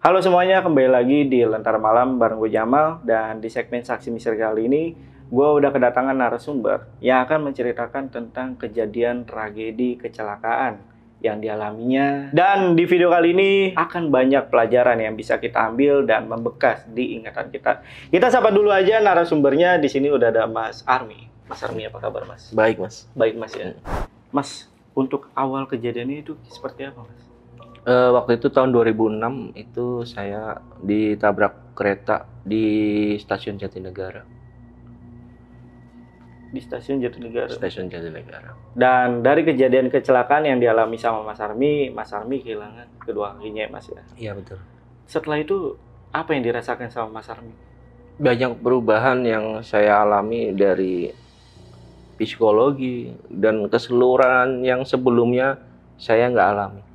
Halo semuanya, kembali lagi di Lentera Malam bareng gue Jamal dan di segmen Saksi Misteri kali ini gue udah kedatangan narasumber yang akan menceritakan tentang kejadian tragedi kecelakaan yang dialaminya dan di video kali ini akan banyak pelajaran yang bisa kita ambil dan membekas di ingatan kita. Kita sapa dulu aja narasumbernya di sini udah ada Mas Armi. Mas Armi apa kabar Mas? Baik, Mas. Baik Mas ya. Mas, untuk awal kejadiannya itu seperti apa Mas? Eh, waktu itu tahun 2006 itu saya ditabrak kereta di stasiun Jatinegara. Di stasiun Jatinegara. Stasiun Jatinegara. Dan dari kejadian kecelakaan yang dialami sama Mas Armi, Mas Armi kehilangan kedua kakinya ya, Mas ya. Iya betul. Setelah itu apa yang dirasakan sama Mas Armi? Banyak perubahan yang saya alami dari psikologi dan keseluruhan yang sebelumnya saya nggak alami.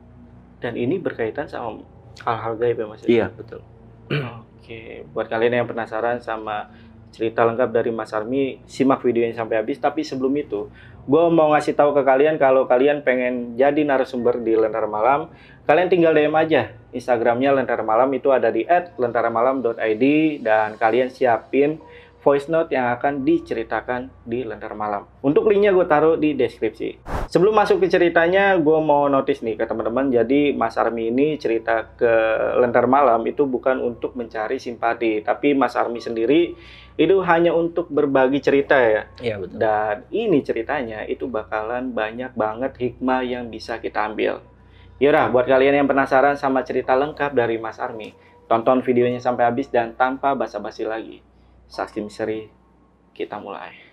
Dan ini berkaitan sama hal-hal gaib ya Mas ya? Iya betul. Oke, buat kalian yang penasaran sama cerita lengkap dari Mas Armi, simak videonya sampai habis. Tapi sebelum itu, gue mau ngasih tahu ke kalian kalau kalian pengen jadi narasumber di Lentera Malam, kalian tinggal DM aja. Instagramnya Lentera Malam itu ada di @lentaramalam.id dan kalian siapin voice note yang akan diceritakan di Lentera Malam. Untuk linknya gue taruh di deskripsi. Sebelum masuk ke ceritanya, gue mau notice nih ke teman-teman. Jadi Mas Armi ini cerita ke Lentera Malam itu bukan untuk mencari simpati, tapi Mas Armi sendiri itu hanya untuk berbagi cerita ya. Iya betul. Dan ini ceritanya itu bakalan banyak banget hikmah yang bisa kita ambil. Yaudah, buat kalian yang penasaran sama cerita lengkap dari Mas Armi, tonton videonya sampai habis dan tanpa basa-basi lagi. Saksi misteri, kita mulai.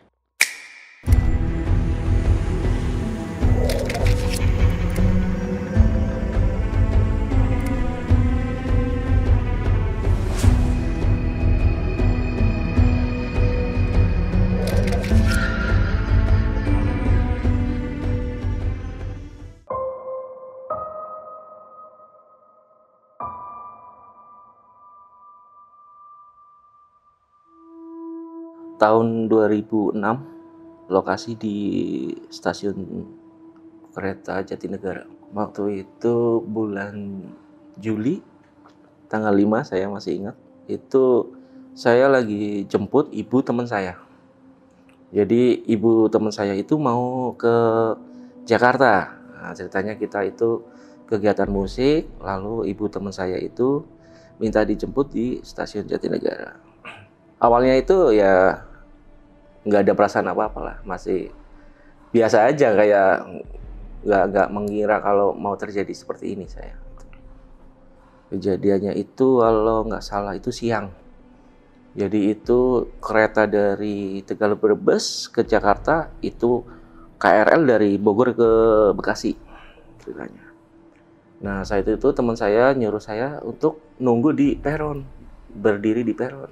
Tahun 2006 lokasi di stasiun kereta Jatinegara. Waktu itu bulan Juli tanggal 5 saya masih ingat. Itu saya lagi jemput ibu teman saya. Jadi ibu teman saya itu mau ke Jakarta. Nah, ceritanya kita itu kegiatan musik, lalu ibu teman saya itu minta dijemput di stasiun Jatinegara. Awalnya itu ya nggak ada perasaan apa-apa lah, masih biasa aja kayak nggak nggak mengira kalau mau terjadi seperti ini saya. Kejadiannya itu kalau nggak salah itu siang. Jadi itu kereta dari Tegal Brebes ke Jakarta itu KRL dari Bogor ke Bekasi ceritanya. Nah saat itu teman saya nyuruh saya untuk nunggu di peron, berdiri di peron.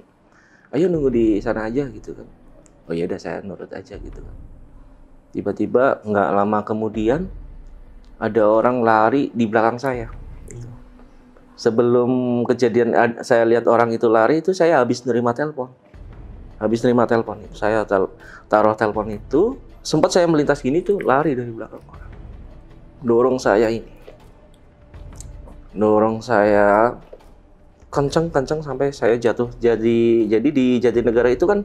Ayo nunggu di sana aja gitu kan. Oh ya udah saya nurut aja gitu kan. Tiba-tiba nggak lama kemudian ada orang lari di belakang saya. Sebelum kejadian ad- saya lihat orang itu lari itu saya habis nerima telepon. Habis nerima telepon saya tel- taruh telepon itu sempat saya melintas gini tuh lari dari belakang orang. Dorong saya ini. Dorong saya kenceng-kenceng sampai saya jatuh. Jadi jadi di Jatinegara itu kan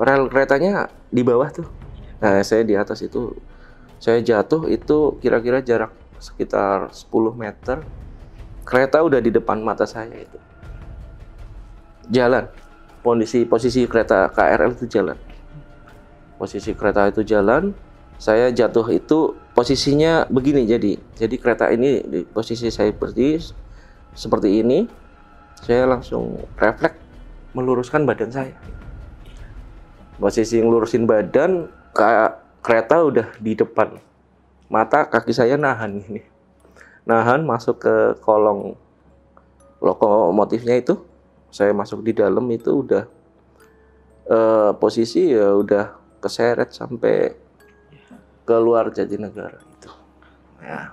rel keretanya di bawah tuh. Nah, saya di atas itu saya jatuh itu kira-kira jarak sekitar 10 meter. Kereta udah di depan mata saya itu. Jalan. Posisi posisi kereta KRL itu jalan. Posisi kereta itu jalan, saya jatuh itu posisinya begini jadi. Jadi kereta ini di posisi saya berdiri seperti ini. Saya langsung refleks meluruskan badan saya. Posisi ngelurusin badan, kayak kereta udah di depan. Mata kaki saya nahan ini. Nahan masuk ke kolong lokomotifnya itu. Saya masuk di dalam itu udah eh, posisi ya udah keseret sampai keluar Jatinegara itu. Nah,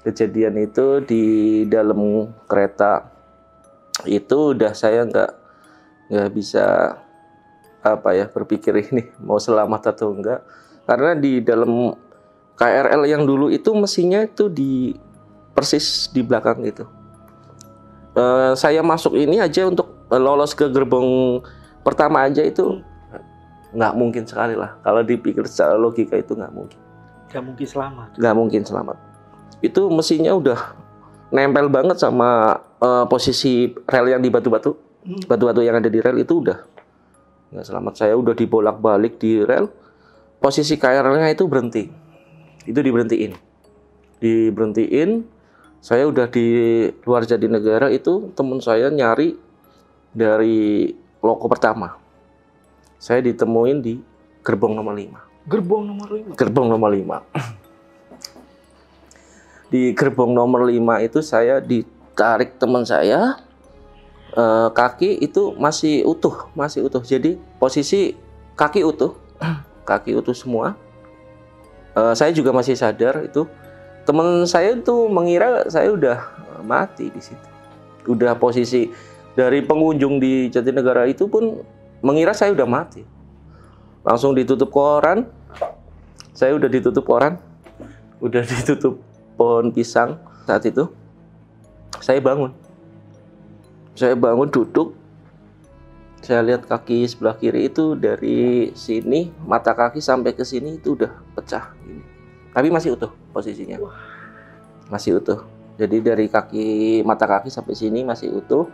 kejadian itu di dalam kereta itu udah saya nggak nggak bisa apa ya berpikir ini mau selamat atau enggak karena di dalam KRL yang dulu itu mesinnya itu di persis di belakang gitu. Eh, saya masuk ini aja untuk lolos ke gerbong pertama aja itu nggak mungkin sekali lah. Kalau dipikir secara logika itu nggak mungkin, Gak mungkin selamat. nggak mungkin selamat. Itu mesinnya udah nempel banget sama eh, posisi rel yang di batu-batu, Hmm. batu-batu yang ada di rel itu udah nggak selamat. Saya udah dibolak-balik di rel, posisi KRL-nya itu berhenti, itu diberhentiin, diberhentiin. Saya udah di luar Jatinegara itu teman saya nyari dari loko pertama. Saya ditemuin di gerbong nomor 5. Gerbong nomor 5. Gerbong nomor 5. Di gerbong nomor 5 itu saya ditarik teman saya. Eh, kaki itu masih utuh, masih utuh. Jadi posisi kaki utuh, kaki utuh semua. Eh, saya juga masih sadar itu. Teman saya itu mengira saya udah mati di situ. Udah posisi dari pengunjung di Jatinegara itu pun mengira saya udah mati. Langsung ditutup koran. Saya udah ditutup koran. Udah ditutup pohon pisang saat itu. Saya bangun. Saya bangun duduk. Saya lihat kaki sebelah kiri itu dari sini, mata kaki sampai ke sini itu udah pecah. Tapi masih utuh posisinya. Masih utuh. Jadi dari kaki mata kaki sampai sini masih utuh.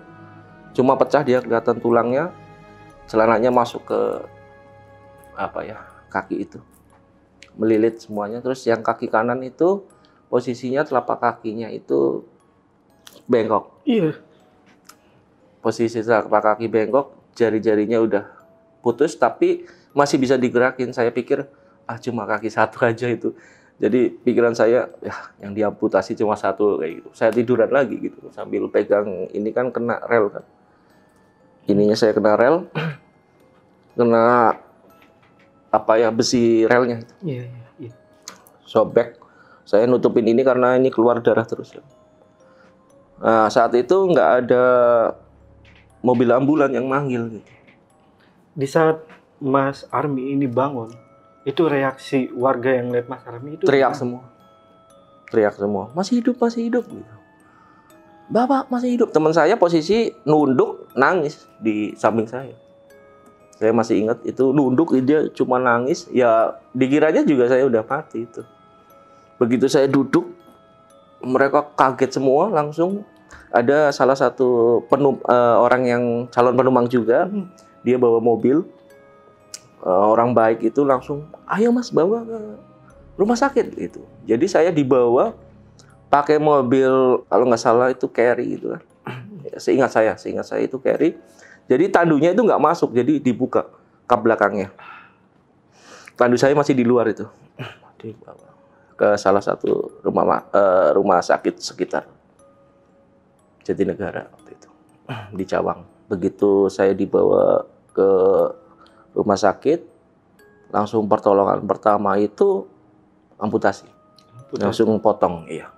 Cuma pecah dia kelihatan tulangnya. Celananya masuk ke apa ya kaki itu melilit semuanya. Terus yang kaki kanan itu posisinya telapak kakinya itu bengkok. Iya. Posisi telapak kaki bengkok, jari-jarinya udah putus tapi masih bisa digerakin. Saya pikir ah cuma kaki satu aja itu. Jadi pikiran saya ya yang diamputasi cuma satu kayak gitu. Saya tiduran lagi gitu sambil pegang ini kan kena rel kan. Ininya saya kena rel, kena apa ya besi relnya Iya, iya, iya. sobek. Saya nutupin ini karena ini keluar darah terus. Nah, saat itu nggak ada mobil ambulan yang manggil gitu. Di saat Mas Army ini bangun, itu reaksi warga yang lihat Mas Army itu Teriak semua. Teriak semua. Masih hidup, masih hidup gitu. Bapak masih hidup. Teman saya posisi nunduk nangis di samping saya. Saya masih ingat itu nunduk dia cuma nangis. Ya dikiranya juga saya udah mati itu. Begitu saya duduk, mereka kaget semua langsung. Ada salah satu penum, eh, orang yang calon penumpang juga. Hmm. dia bawa mobil. Eh, orang baik itu langsung ayo mas bawa ke rumah sakit gitu. Jadi saya dibawa pakai mobil kalau nggak salah itu carry gitu kan. Ya, seingat saya seingat saya itu carry. Jadi tandunya itu nggak masuk jadi dibuka kap belakangnya. Tandu saya masih di luar itu. Dibawa ke salah satu rumah ma- eh, rumah sakit sekitar Jatinegara waktu itu. Di Cawang. Begitu saya dibawa ke rumah sakit langsung pertolongan pertama itu amputasi. Putus. langsung potong iya.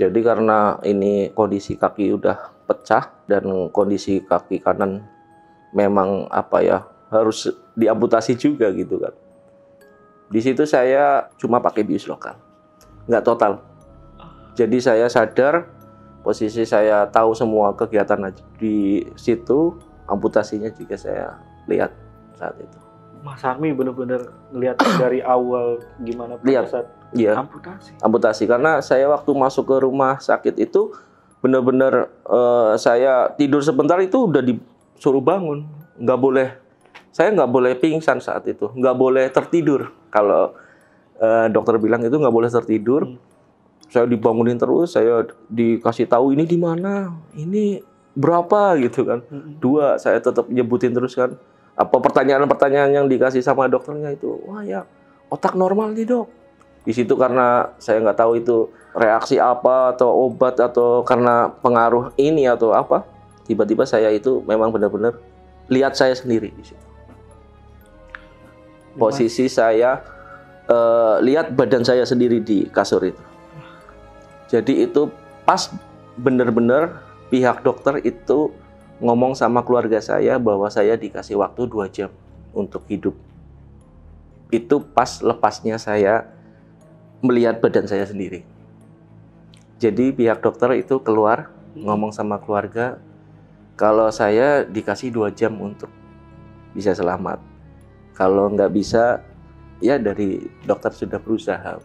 Jadi karena ini kondisi kaki udah pecah dan kondisi kaki kanan memang apa ya harus diamputasi juga gitu kan. Di situ saya cuma pakai bius lokal. Nggak total. Jadi saya sadar posisi saya tahu semua kegiatan di situ amputasinya juga saya lihat saat itu Mas Army bener-bener ngelihat dari awal gimana pada Lihat. saat iya amputasi. amputasi karena saya waktu masuk ke rumah sakit itu benar-benar eh, saya tidur sebentar itu udah disuruh bangun nggak boleh saya nggak boleh pingsan saat itu nggak boleh tertidur kalau eh, dokter bilang itu nggak boleh tertidur Hmm. Saya dibangunin terus saya dikasih tahu ini di mana? Ini berapa? Gitu kan. Dua saya tetap nyebutin terus kan. Apa pertanyaan-pertanyaan yang dikasih sama dokternya itu wah ya otak normal nih dok. Di situ karena saya nggak tahu itu reaksi apa atau obat atau karena pengaruh ini atau apa tiba-tiba saya itu memang benar-benar lihat saya sendiri di situ. Posisi saya eh, lihat badan saya sendiri di kasur itu. Jadi itu pas bener-bener pihak dokter itu ngomong sama keluarga saya bahwa saya dikasih waktu dua jam untuk hidup. Itu pas lepasnya saya melihat badan saya sendiri. Jadi pihak dokter itu keluar ngomong sama keluarga kalau saya dikasih dua jam untuk bisa selamat. Kalau nggak bisa, ya dari dokter sudah berusaha.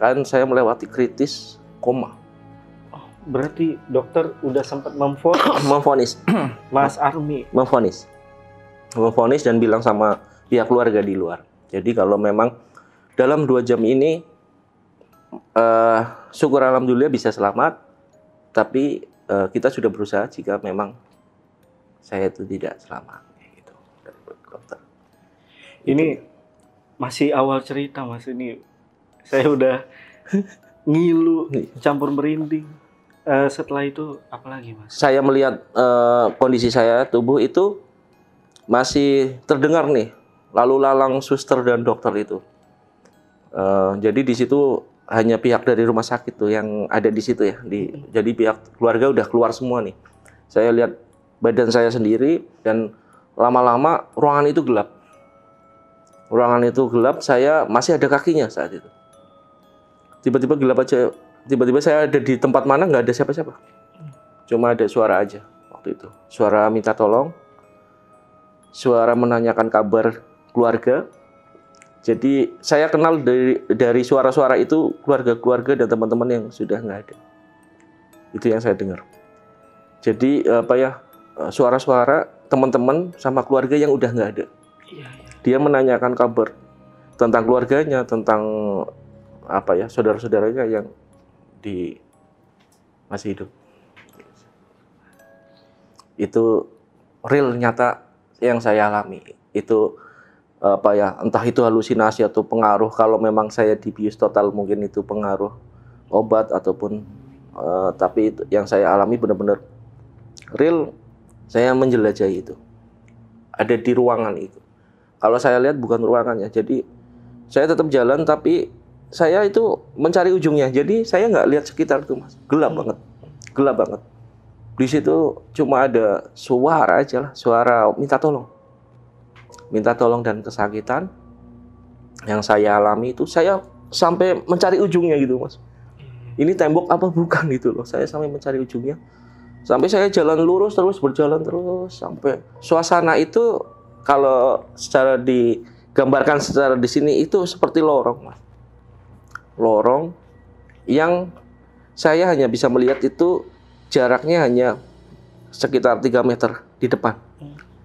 Kan saya melewati kritis koma, Berarti dokter udah sempat memfonis memfonis, Mas Armi. memfonis, memfonis dan bilang sama pihak keluarga di luar. Jadi kalau memang dalam dua jam ini, eh, syukur alhamdulillah bisa selamat, tapi eh, kita sudah berusaha jika memang saya itu tidak selamat. Gitu dari dokter. Ini masih awal cerita Mas ini. Saya udah ngilu, campur merinding. Eh, setelah itu apa lagi Mas? saya melihat eh, kondisi saya tubuh itu masih terdengar nih lalu lalang suster dan dokter itu. Eh, jadi di situ hanya pihak dari rumah sakit tuh yang ada di situ ya. Di, jadi pihak keluarga udah keluar semua nih. Saya lihat badan saya sendiri dan lama-lama ruangan itu gelap. Ruangan itu gelap, saya masih ada kakinya saat itu. Tiba-tiba gelap aja. Tiba-tiba saya ada di tempat mana nggak ada siapa-siapa. Cuma ada suara aja waktu itu. Suara minta tolong, suara menanyakan kabar keluarga. Jadi saya kenal dari dari suara-suara itu keluarga-keluarga dan teman-teman yang sudah nggak ada. Itu yang saya dengar. Jadi apa ya suara-suara teman-teman sama keluarga yang udah nggak ada. Iya, iya. Dia menanyakan kabar tentang keluarganya, tentang apa ya saudara-saudaranya yang di masih hidup. Itu real nyata yang saya alami. Itu apa ya entah itu halusinasi atau pengaruh kalau memang saya dibius total mungkin itu pengaruh obat ataupun eh, tapi itu yang saya alami benar-benar real saya menjelajahi itu ada di ruangan itu kalau saya lihat bukan ruangannya jadi saya tetap jalan tapi saya itu mencari ujungnya. Jadi saya nggak lihat sekitar itu mas. Gelap banget. Gelap banget. Di situ cuma ada suara aja lah. Suara minta tolong. Minta tolong dan kesakitan. Yang saya alami itu saya sampai mencari ujungnya gitu mas. Ini tembok apa bukan gitu loh. Saya sampai mencari ujungnya. Sampai saya jalan lurus terus berjalan terus. Sampai suasana itu kalau secara digambarkan secara di sini itu seperti lorong mas lorong yang saya hanya bisa melihat itu jaraknya hanya sekitar 3 meter di depan.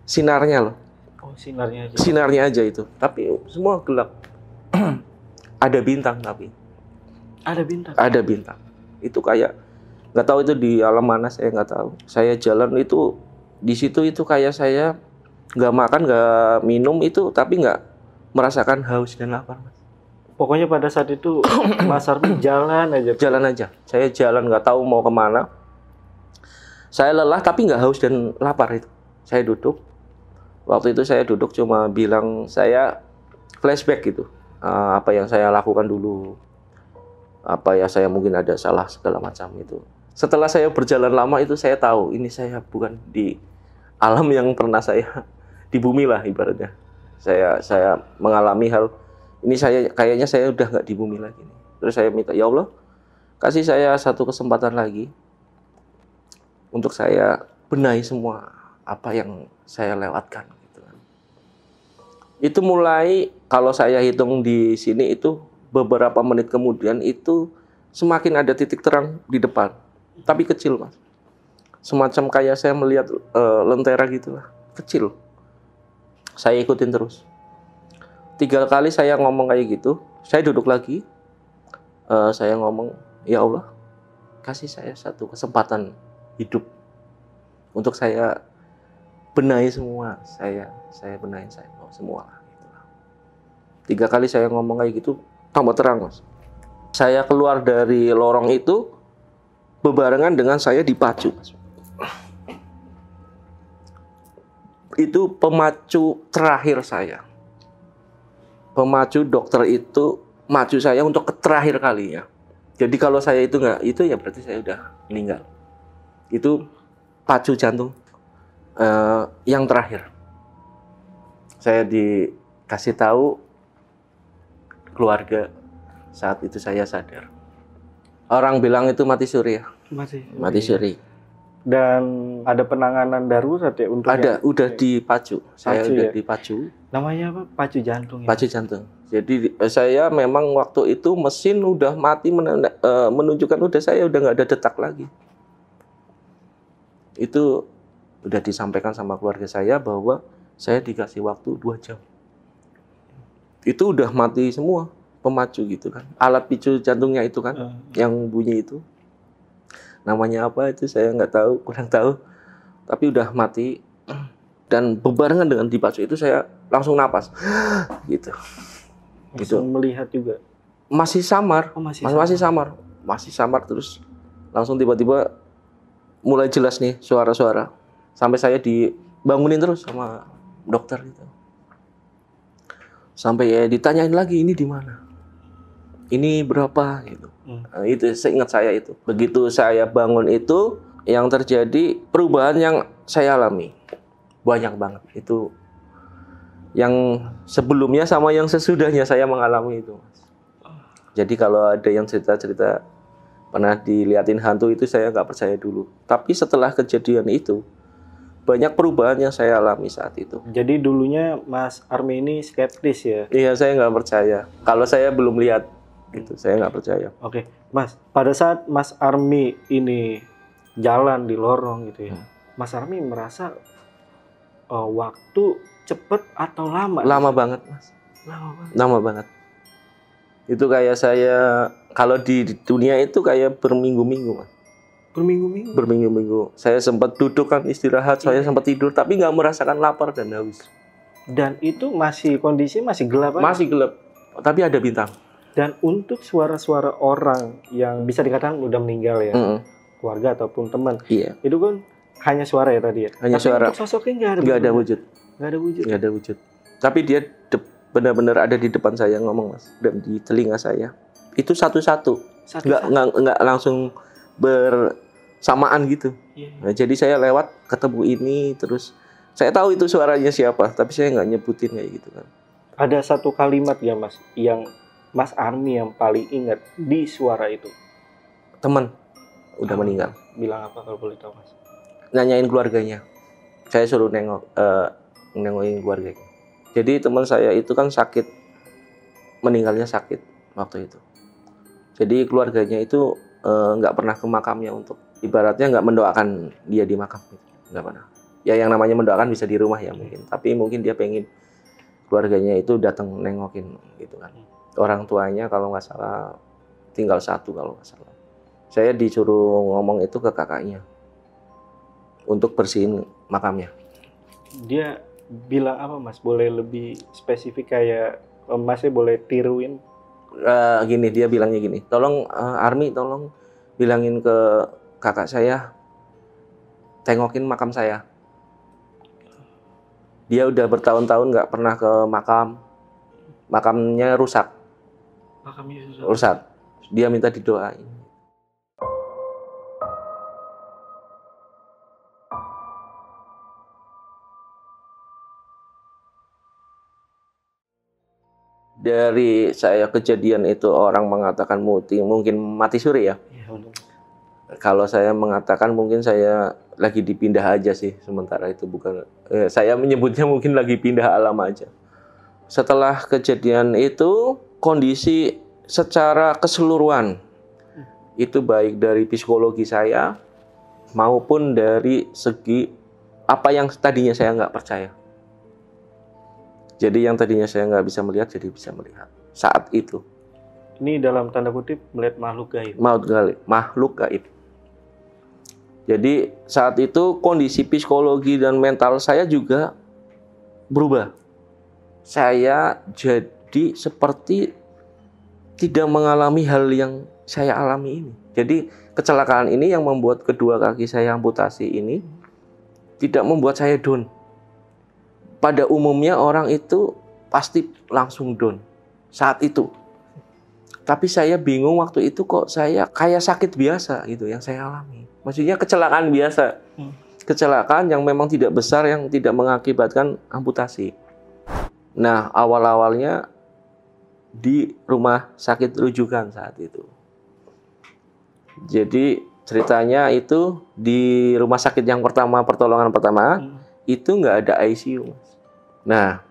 Sinarnya loh. Oh, sinarnya aja. sinarnya aja itu. Tapi semua gelap. Ada bintang tapi. Ada bintang. ada bintang. Itu kayak nggak tahu itu di alam mana saya nggak tahu. Saya jalan itu di situ itu kayak saya nggak makan nggak minum itu tapi nggak merasakan haus dan lapar Mas. Pokoknya pada saat itu Mas Armi jalan aja. jalan aja. Saya jalan nggak tahu mau ke mana. Saya lelah tapi nggak haus dan lapar itu. Saya duduk. Waktu itu saya duduk cuma bilang saya flashback gitu Eh, apa yang saya lakukan dulu. Apa ya saya mungkin ada salah segala macam itu. Setelah saya berjalan lama itu saya tahu ini saya bukan di alam yang pernah saya di bumi lah ibaratnya. Saya saya mengalami hal ini saya kayaknya saya udah nggak di bumi lagi nih. terus saya minta ya Allah kasih saya satu kesempatan lagi untuk saya benahi semua apa yang saya lewatkan gitu kan. itu mulai kalau saya hitung di sini itu beberapa menit kemudian itu semakin ada titik terang di depan. Tapi kecil mas. Semacam kayak saya melihat eh, lentera gitulah. Kecil. Saya ikutin terus tiga kali saya ngomong kayak gitu saya duduk lagi. Eh, saya ngomong ya Allah kasih saya satu kesempatan hidup untuk saya benahi semua saya saya benahi saya oh, semua. Tiga kali saya ngomong kayak gitu tambah terang mas. Saya keluar dari lorong itu bebarengan dengan saya dipacu mas. Itu pemacu terakhir saya pemacu dokter itu maju saya untuk terakhir kalinya. Jadi kalau saya itu nggak itu ya berarti saya udah meninggal. Itu pacu jantung eh, yang terakhir. Saya dikasih tahu keluarga saat itu saya sadar. Orang bilang itu mati suri ya, Masih. mati suri. Dan ada penanganan darurat ya untuk Ada, yang- udah dipacu. Saya Pacu udah ya? dipacu, namanya apa? Pacu jantung ya. pacu jantung. Jadi eh, saya memang waktu itu mesin udah mati eh, menunjukkan udah saya udah nggak ada detak lagi. Itu udah disampaikan sama keluarga saya bahwa saya dikasih waktu dua jam. Itu udah mati semua pemacu gitu kan. Alat picu jantungnya itu kan Eh, yang bunyi itu namanya apa itu saya nggak tahu kurang tahu. Tapi udah mati dan bebarengan dengan dipacu itu saya langsung napas. Gitu. Langsung melihat juga. masih samar. Oh masih. masih, masih samar. Masih samar terus. Langsung tiba-tiba mulai jelas nih suara-suara. Sampai saya dibangunin terus sama dokter gitu. Sampai ya ditanyain lagi ini di mana ini berapa gitu. Hmm. Nah, itu seingat saya itu. Begitu saya bangun itu yang terjadi perubahan yang saya alami. Banyak banget. Itu yang sebelumnya sama yang sesudahnya saya mengalami itu Mas. jadi kalau ada yang cerita-cerita pernah diliatin hantu itu saya nggak percaya dulu. Tapi setelah kejadian itu banyak perubahan yang saya alami saat itu. Jadi dulunya Mas Armi ini skeptis ya. iya saya nggak percaya. Kalau saya belum lihat itu saya nggak percaya Oke, Mas. Pada saat Mas Armi ini jalan di lorong gitu ya, Hmm. Mas Armi merasa eh, waktu cepet atau lama? lama banget mas Lama banget. lama banget itu kayak saya kalau di dunia itu kayak berminggu-minggu mas Berminggu-minggu. berminggu-minggu saya sempat duduk kan istirahat saya Iya. sempat tidur tapi nggak merasakan lapar dan haus Dan itu masih kondisi masih gelap aja. masih gelap tapi ada bintang Dan untuk suara-suara orang yang bisa dikatakan udah meninggal ya, Mm-mm. keluarga ataupun teman, iya itu kan hanya suara ya tadi ya. Hanya Tapi suara. Untuk sosoknya nggak ada. nggak ada wujud Nggak ada wujud. nggak ada wujud tapi dia benar-benar ada di depan saya ngomong mas dan di telinga saya itu satu-satu Satu nggak nggak nggak langsung bersamaan gitu Iya. Nah, jadi saya lewat ketemu ini terus saya tahu itu suaranya siapa, tapi saya nggak nyebutin kayak gitu kan. Ada satu kalimat ya Mas yang Mas Armi yang paling ingat di suara itu. Teman udah Ah. meninggal, Bilang apa kalau boleh tahu Mas? nanyain keluarganya. Saya suruh nengok, eh, nengokin keluarganya. Jadi teman saya itu kan sakit, meninggalnya sakit waktu itu. Jadi keluarganya itu eh, nggak pernah ke makamnya untuk ibaratnya nggak mendoakan dia di makam, nggak pernah. Ya yang namanya mendoakan bisa di rumah ya mungkin, tapi mungkin dia pengen keluarganya itu datang nengokin gitu kan. Orang tuanya kalau nggak salah tinggal satu kalau nggak salah. Saya disuruh ngomong itu ke kakaknya untuk bersihin makamnya. Dia bilang apa Mas? Boleh lebih spesifik kayak eh, Masnya boleh tiruin Eh, gini dia bilangnya gini, tolong eh, Army tolong bilangin ke kakak saya tengokin makam saya. Dia udah bertahun-tahun nggak pernah ke makam, makamnya rusak, makamnya susah. rusak. Dia minta didoain. Dari saya kejadian itu orang mengatakan muti, mungkin mati suri ya. Benar. Kalau saya mengatakan mungkin saya lagi dipindah aja sih sementara itu bukan eh, saya menyebutnya mungkin lagi pindah alam aja. Setelah kejadian itu kondisi secara keseluruhan itu baik dari psikologi saya maupun dari segi apa yang tadinya saya nggak percaya. Jadi yang tadinya saya nggak bisa melihat jadi bisa melihat saat itu Ini dalam tanda kutip melihat makhluk gaib. maut gali makhluk gaib. Jadi saat itu kondisi psikologi dan mental saya juga berubah. Saya jadi seperti tidak mengalami hal yang saya alami ini. Jadi kecelakaan ini yang membuat kedua kaki saya amputasi ini tidak membuat saya down. Pada umumnya orang itu pasti langsung down. saat itu. Tapi saya bingung waktu itu kok saya kayak sakit biasa gitu yang saya alami. Maksudnya kecelakaan biasa. Hmm. Kecelakaan yang memang tidak besar yang tidak mengakibatkan amputasi. Nah, awal-awalnya di rumah sakit rujukan saat itu. Jadi ceritanya itu di rumah sakit yang pertama pertolongan pertama Hmm. itu nggak ada ICU. Nah,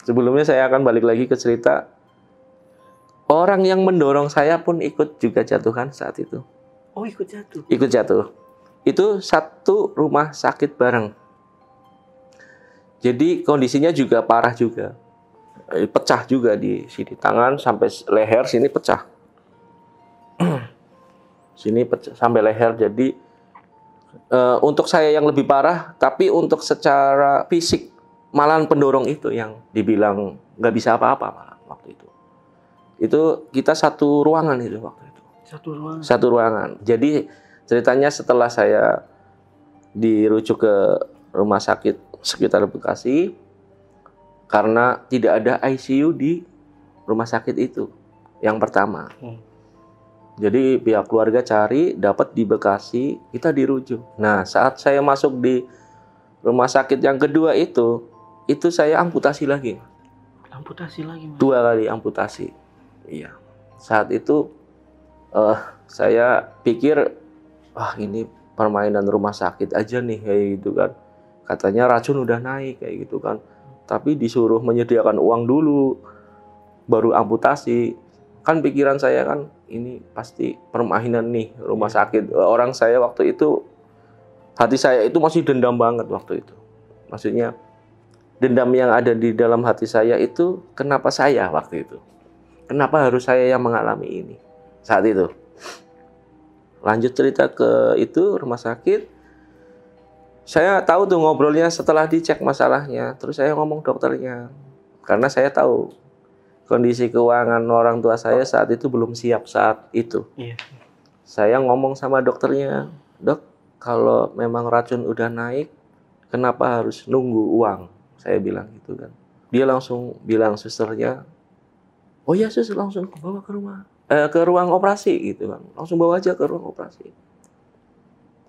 sebelumnya saya akan balik lagi ke cerita orang yang mendorong saya pun ikut juga jatuhkan saat itu. Oh ikut jatuh. Ikut jatuh. Itu satu rumah sakit bareng. Jadi kondisinya juga parah juga. Pecah juga di sini tangan sampai leher sini pecah. sini pecah sampai leher jadi eh, untuk saya yang lebih parah tapi untuk secara fisik malahan pendorong itu yang dibilang nggak bisa apa-apa malah waktu itu. Itu kita satu ruangan itu waktu itu Satu ruangan. satu ruangan. Jadi ceritanya setelah saya dirujuk ke rumah sakit sekitar Bekasi karena tidak ada ICU di rumah sakit itu yang pertama. Hmm. Jadi pihak keluarga cari dapat di Bekasi, kita dirujuk. Nah, saat saya masuk di rumah sakit yang kedua itu, itu saya amputasi lagi. Amputasi lagi mas. Dua kali amputasi. Iya. Saat itu eh saya pikir wah ini permainan rumah sakit aja nih kayak gitu kan. Katanya racun udah naik kayak gitu kan. Tapi disuruh menyediakan uang dulu baru amputasi. Kan pikiran saya kan ini pasti permainan nih rumah sakit. Eh, Orang saya waktu itu hati saya itu masih dendam banget waktu itu. Maksudnya dendam yang ada di dalam hati saya itu kenapa saya waktu itu? Kenapa harus saya yang mengalami ini saat itu? Lanjut cerita ke itu rumah sakit. Saya tahu tuh ngobrolnya setelah dicek masalahnya. Terus saya ngomong dokternya. Karena saya tahu kondisi keuangan orang tua saya saat itu belum siap saat itu. Iya. Saya ngomong sama dokternya, dok, kalau memang racun udah naik, kenapa harus nunggu uang? Saya bilang gitu kan. Dia langsung bilang susternya, oh ya sus langsung bawa ke rumah, eh, ke ruang operasi gitu kan. Langsung bawa aja ke ruang operasi.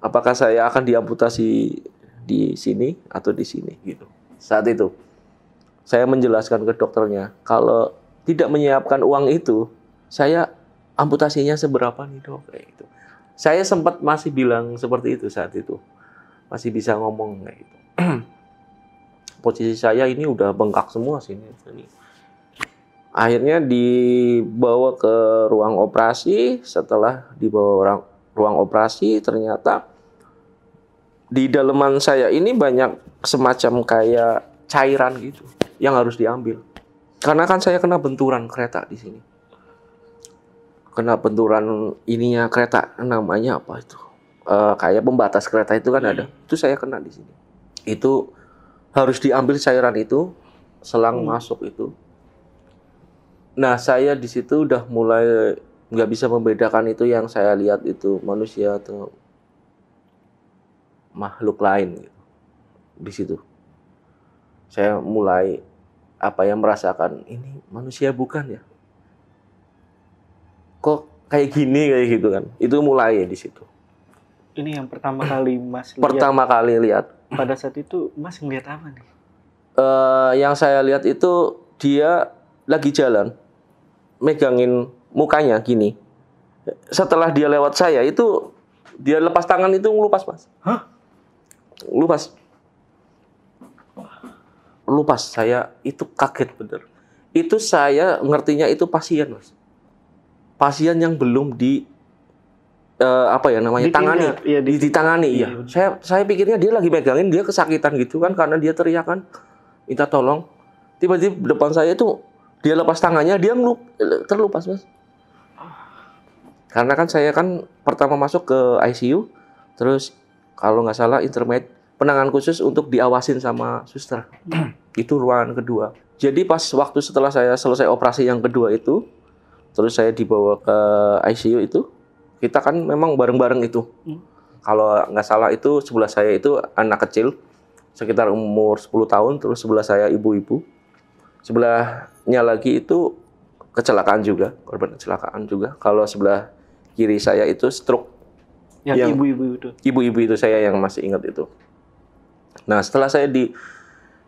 Apakah saya akan diamputasi di sini atau di sini gitu. Saat itu saya menjelaskan ke dokternya kalau tidak menyiapkan uang itu, saya amputasinya seberapa nih dok kayak gitu. Saya sempat masih bilang seperti itu saat itu, masih bisa ngomong kayak gitu. Posisi saya ini udah bengkak semua sini. Ini. Akhirnya dibawa ke ruang operasi. Setelah dibawa orang ruang operasi, ternyata di daleman saya ini banyak semacam kayak cairan gitu yang harus diambil. Karena kan saya kena benturan kereta di sini. Kena benturan ininya kereta namanya apa itu? Eh, kayak pembatas kereta itu kan ada. Itu saya kena di sini. Itu harus diambil cairan itu selang Hmm. masuk itu. Nah, saya di situ udah mulai nggak bisa membedakan itu yang saya lihat itu manusia atau makhluk lain gitu. Di situ. Saya mulai apa yang merasakan ini manusia bukan ya? Kok kayak gini kayak gitu kan? Itu mulai ya di situ. Ini yang pertama kali mas lihat. Pertama kali lihat Pada saat itu mas ngeliat apa nih? eh, yang saya lihat itu dia lagi jalan megangin mukanya gini. Setelah dia lewat saya itu dia lepas tangan itu ngelupas mas. Hah? Lupas. Lupas saya itu kaget bener. Itu saya ngertinya itu pasien mas. Pasien yang belum di eh, apa ya namanya tangani, iya, di, ditangani Iya, iya. Saya saya pikirnya dia lagi megangin dia kesakitan gitu kan karena dia teriak kan minta tolong. Tiba-tiba depan saya itu dia lepas tangannya dia ngelup, terlupas mas. Karena kan saya kan pertama masuk ke ICU, terus kalau nggak salah intermediate penanganan khusus untuk diawasin sama suster. itu ruangan kedua. Jadi pas waktu setelah saya selesai operasi yang kedua itu, terus saya dibawa ke ICU itu, kita kan memang bareng-bareng itu. Hmm. Kalau nggak salah itu sebelah saya itu anak kecil, sekitar umur 10 tahun, terus sebelah saya ibu-ibu. Sebelahnya lagi itu kecelakaan juga, korban kecelakaan juga. Kalau sebelah kiri saya itu stroke. Yang ibu-ibu itu. Ibu-ibu itu saya yang masih ingat itu. Nah, setelah saya di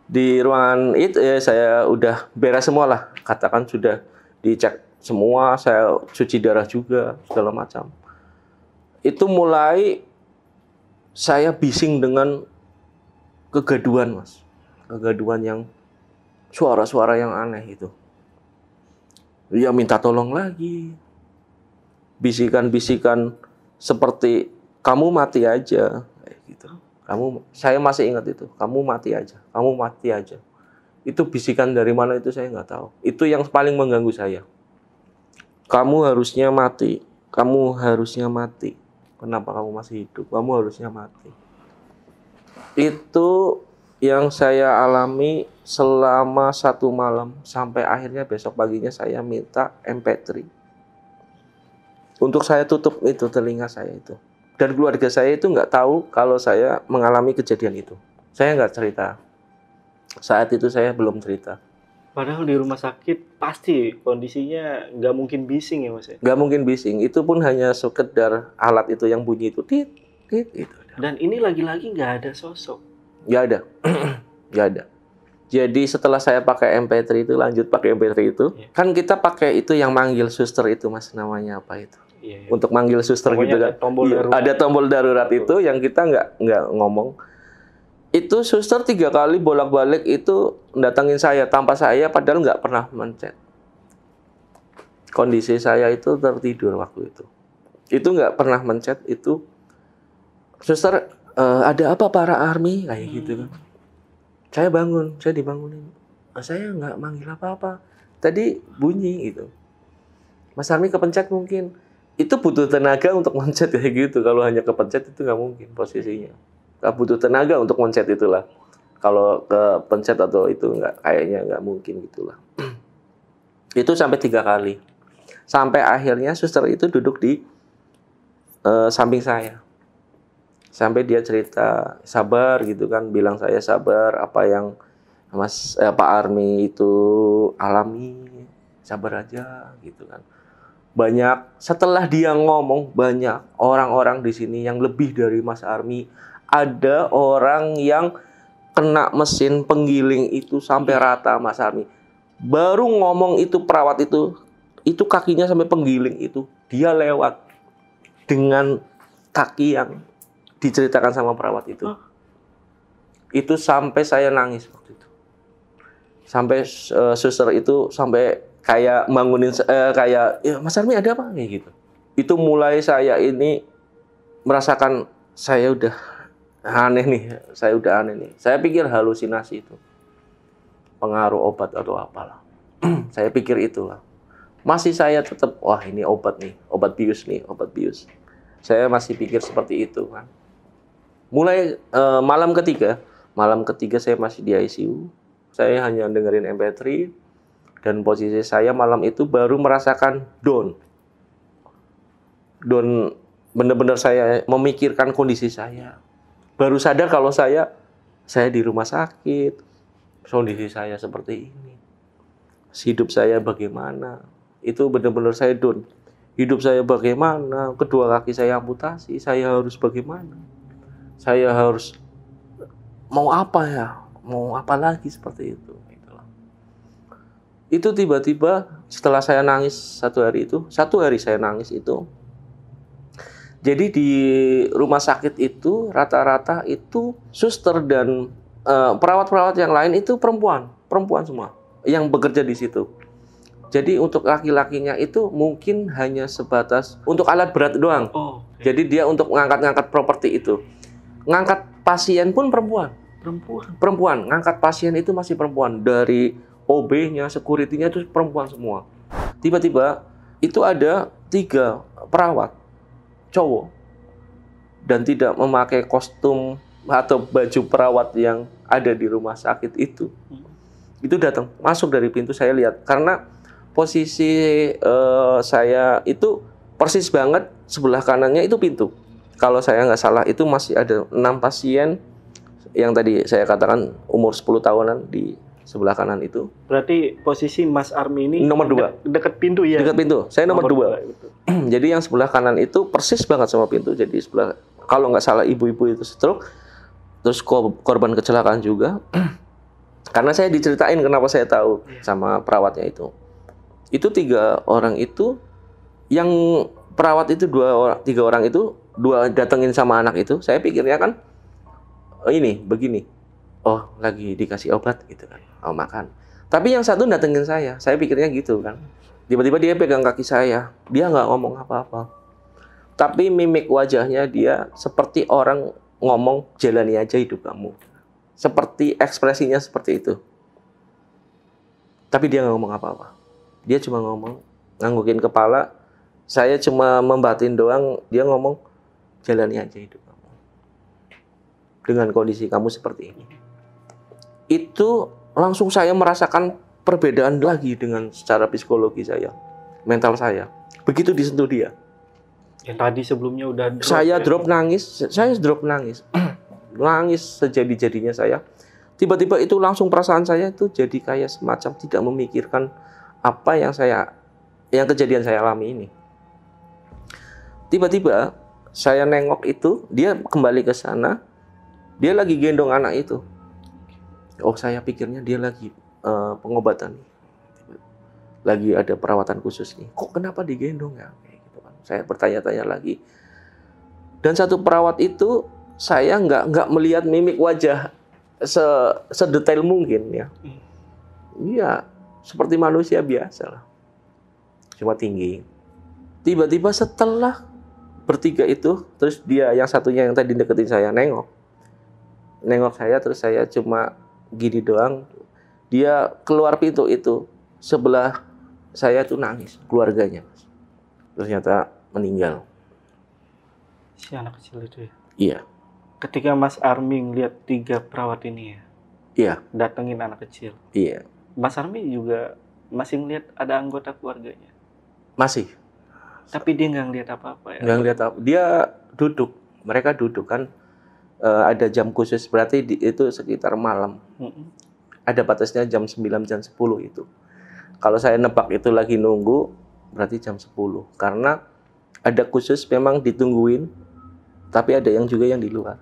di ruangan itu ya saya udah beres semua lah. Katakan sudah dicek semua, saya cuci darah juga segala macam. Itu mulai saya bising dengan kegaduhan, Mas. Kegaduhan yang suara-suara yang aneh itu. Ya minta tolong lagi. Bisikan-bisikan seperti kamu mati aja gitu. Kamu saya masih ingat itu. Kamu mati aja. Kamu mati aja. Itu bisikan dari mana itu saya nggak tahu. Itu yang paling mengganggu saya. Kamu harusnya mati. Kamu harusnya mati. Kenapa kamu masih hidup? Kamu harusnya mati. Itu yang saya alami selama satu malam sampai akhirnya besok paginya saya minta MP3 untuk saya tutup itu telinga saya itu. Dan keluarga saya itu nggak tahu kalau saya mengalami kejadian itu. Saya nggak cerita. Saat itu saya belum cerita. Padahal di rumah sakit pasti kondisinya nggak mungkin bising ya mas ya. nggak mungkin bising. Itu pun hanya sekedar alat itu yang bunyi itu tit tit itu Dan ini lagi-lagi nggak ada sosok. nggak ada. Nggak ada. Jadi setelah saya pakai MP3 itu lanjut pakai MP3 itu Iya. kan kita pakai itu yang manggil suster itu mas namanya apa itu Iya. iya. untuk manggil suster Pokoknya gitu kan. ada tombol Iya, darurat. ada tombol darurat itu yang kita nggak nggak ngomong. Itu suster tiga kali bolak-balik itu datangin saya tanpa saya padahal nggak pernah mencet. Kondisi saya itu tertidur waktu itu. Itu nggak pernah mencet itu suster eh, ada apa para army? Kayak gitu kan. Saya bangun saya dibangunin. "Ah, saya nggak manggil apa-apa. Tadi bunyi gitu. Mas Army kepencet mungkin itu butuh tenaga untuk mencet kayak gitu. Kalau hanya kepencet itu nggak mungkin posisinya. Nggak butuh tenaga untuk mencet itulah. Kalau kepencet atau itu nggak kayaknya nggak mungkin gitulah. Itu sampai tiga kali. Sampai akhirnya suster itu duduk di eh, samping saya. Sampai dia cerita sabar gitu kan. Bilang saya sabar apa yang Mas eh, Pak Army itu alami sabar aja gitu kan banyak setelah dia ngomong banyak orang-orang di sini yang lebih dari Mas Army. Ada orang yang kena mesin penggiling itu sampai rata Mas Army. Baru ngomong itu perawat itu itu kakinya sampai penggiling itu dia lewat dengan kaki yang diceritakan sama perawat itu. Hah? itu sampai saya nangis waktu itu. Sampai eh, suster itu sampai kayak bangunin eh, kayak ya Mas Armi ada apa? Kayak gitu. Itu mulai saya ini merasakan saya udah aneh nih saya udah aneh nih. Saya pikir halusinasi itu pengaruh obat atau apalah. Saya pikir itulah. Masih saya tetap wah ini obat nih obat bius nih obat bius. Saya masih pikir seperti itu kan. Mulai eh, malam ketiga malam ketiga saya masih di ICU saya hanya dengerin MP3 dan posisi saya malam itu baru merasakan down. Down benar-benar saya memikirkan kondisi saya. Baru sadar kalau saya saya di rumah sakit. Kondisi saya seperti ini. Hidup saya bagaimana? Itu benar-benar saya down. Hidup saya bagaimana? Kedua kaki saya amputasi saya harus bagaimana? Saya harus mau apa ya? Mau apa lagi seperti itu. Itu tiba-tiba setelah saya nangis satu hari itu satu hari saya nangis itu jadi di rumah sakit itu rata-rata itu suster dan eh, perawat-perawat yang lain itu perempuan perempuan semua yang bekerja di situ. Jadi untuk laki-lakinya itu mungkin hanya sebatas untuk alat berat doang. Oh, oke. jadi dia untuk ngangkat-ngangkat properti itu. Ngangkat pasien pun perempuan. Perempuan. perempuan ngangkat pasien itu masih perempuan. Dari OB-nya, security-nya itu perempuan semua. Tiba-tiba itu ada tiga perawat cowok dan tidak memakai kostum atau baju perawat yang ada di rumah sakit itu. Itu datang masuk dari pintu saya lihat karena posisi eh, saya itu persis banget sebelah kanannya itu pintu. Kalau saya nggak salah itu masih ada enam pasien yang tadi saya katakan umur 10 tahunan di sebelah kanan itu Berarti posisi Mas Army ini Nomor dua. de- dekat pintu ya. dekat pintu. Saya nomor, dua. gitu. jadi yang sebelah kanan itu persis banget sama pintu. Jadi sebelah kalau nggak salah ibu-ibu itu stroke, terus ko- korban kecelakaan juga. Karena saya diceritain kenapa saya tahu Iya. sama perawatnya itu. Itu tiga orang itu yang perawat itu dua orang, tiga orang itu dua datengin sama anak itu. Saya pikirnya kan oh ini begini. Oh lagi dikasih obat gitu kan. Oh makan. Tapi yang satu datengin saya. Saya pikirnya gitu kan. Tiba-tiba dia pegang kaki saya. Dia nggak ngomong apa-apa. Tapi mimik wajahnya dia seperti orang ngomong jalani aja hidup kamu. Seperti ekspresinya seperti itu. Tapi dia nggak ngomong apa-apa. Dia cuma ngomong nganggukin kepala. Saya cuma membatin doang. Dia ngomong jalani aja hidup kamu. Dengan kondisi kamu seperti ini. Itu langsung saya merasakan perbedaan lagi dengan secara psikologi saya, mental saya. Begitu disentuh dia. Yang tadi sebelumnya udah drop saya ya. drop nangis, saya drop nangis. nangis sejadi-jadinya saya. Tiba-tiba itu langsung perasaan saya itu jadi kayak semacam tidak memikirkan apa yang saya yang kejadian saya alami ini. Tiba-tiba saya nengok itu, dia kembali ke sana. Dia lagi gendong anak itu. Oh, saya pikirnya dia lagi eh, pengobatan nih. Lagi ada perawatan khusus nih. Kok kenapa digendong ya? Kayak gitu kan. Saya bertanya-tanya lagi. Dan satu perawat itu saya nggak nggak melihat mimik wajah se sedetail mungkin ya. Hmm. Iya, seperti manusia biasa lah. Cuma tinggi. Tiba-tiba setelah bertiga itu, terus dia yang satunya yang tadi deketin saya nengok. Nengok saya terus saya cuma gini doang. Dia keluar pintu itu sebelah saya tuh nangis keluarganya. Ternyata meninggal. si anak kecil itu ya. Iya. Ketika Mas Army ngeliat tiga perawat ini ya, Iya, datengin anak kecil. iya. Mas Army juga masih ngeliat ada anggota keluarganya. Masih Tapi dia nggak ngeliat apa-apa ya. nggak ngeliat apa. Dia duduk. Mereka duduk kan. Eh, ada jam khusus berarti di- itu sekitar malam. Mm-mm. Ada batasnya jam 9 jam 10 itu. Kalau saya nebak itu lagi nunggu berarti jam 10 karena ada khusus memang ditungguin tapi ada yang juga yang di luar.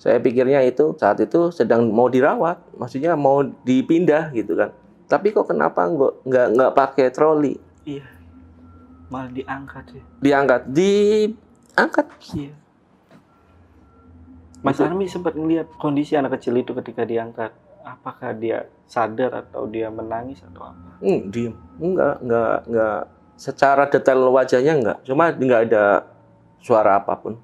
Saya pikirnya itu saat itu sedang mau dirawat, maksudnya mau dipindah gitu kan. Tapi kok kenapa nggak nggak nggak pakai troli? Iya. Malah diangkat ya. Diangkat, diangkat. Iya. Mas Army sempat ngeliat kondisi anak kecil itu ketika diangkat. Apakah dia sadar atau dia menangis atau apa? Hmm, diem. Enggak, enggak, enggak. Secara detail wajahnya enggak. Cuma enggak ada suara apa pun.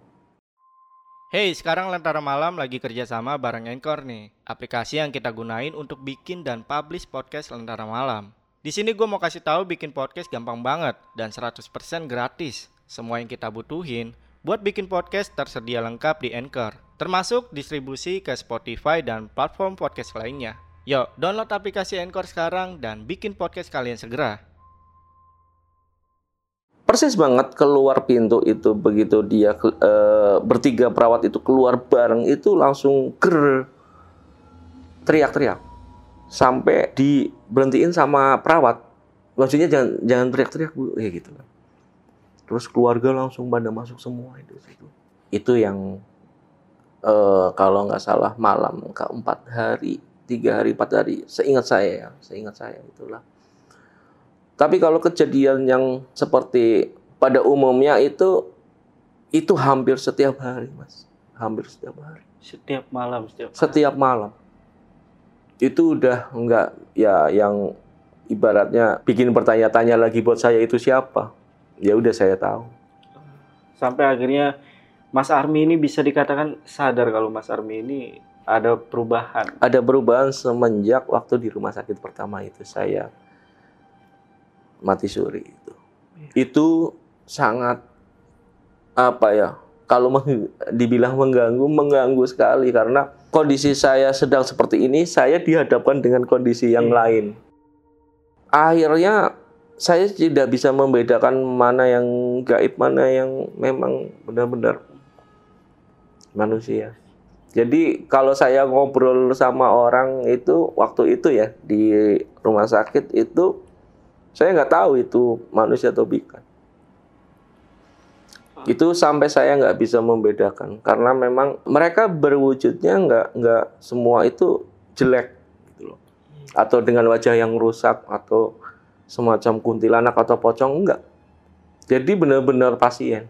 Hey, sekarang Lentera Malam lagi kerjasama bareng Anchor nih, aplikasi yang kita gunain untuk bikin dan publish podcast Lentera Malam. Di sini gue mau kasih tahu bikin podcast gampang banget dan 100% gratis. Semua yang kita butuhin buat bikin podcast tersedia lengkap di Anchor, termasuk distribusi ke Spotify dan platform podcast lainnya. Yuk, download aplikasi Anchor sekarang dan bikin podcast kalian segera. Persis banget keluar pintu itu begitu dia eh, bertiga perawat itu keluar bareng itu langsung ger teriak-teriak sampai diberhentiin sama perawat. Maksudnya jangan jangan teriak-teriak bu, ya gitu. Terus keluarga langsung pada masuk semua itu. Itu yang eh, kalau nggak salah malam keempat hari, tiga hari, empat hari, seingat saya ya, seingat saya itulah. Tapi kalau kejadian yang seperti pada umumnya itu itu hampir setiap hari, Mas. Hampir setiap hari. Setiap malam, setiap Setiap malam. Itu udah enggak ya yang ibaratnya bikin bertanya-tanya lagi buat saya itu siapa. Ya udah saya tahu. sampai akhirnya Mas Army ini bisa dikatakan sadar kalau Mas Army ini ada perubahan. Ada perubahan semenjak waktu di rumah sakit pertama itu saya mati suri itu. Itu sangat apa ya? Kalau meng- dibilang mengganggu, mengganggu sekali karena kondisi saya sedang seperti ini, saya dihadapkan dengan kondisi yang Iya. lain. Akhirnya saya tidak bisa membedakan mana yang gaib, mana yang memang benar-benar manusia. Jadi kalau saya ngobrol sama orang itu waktu itu ya di rumah sakit itu saya nggak tahu itu manusia atau ikan. Itu sampai saya nggak bisa membedakan karena memang mereka berwujudnya nggak nggak semua itu jelek gitu loh. Atau dengan wajah yang rusak atau semacam kuntilanak atau pocong enggak. Jadi benar-benar pasien.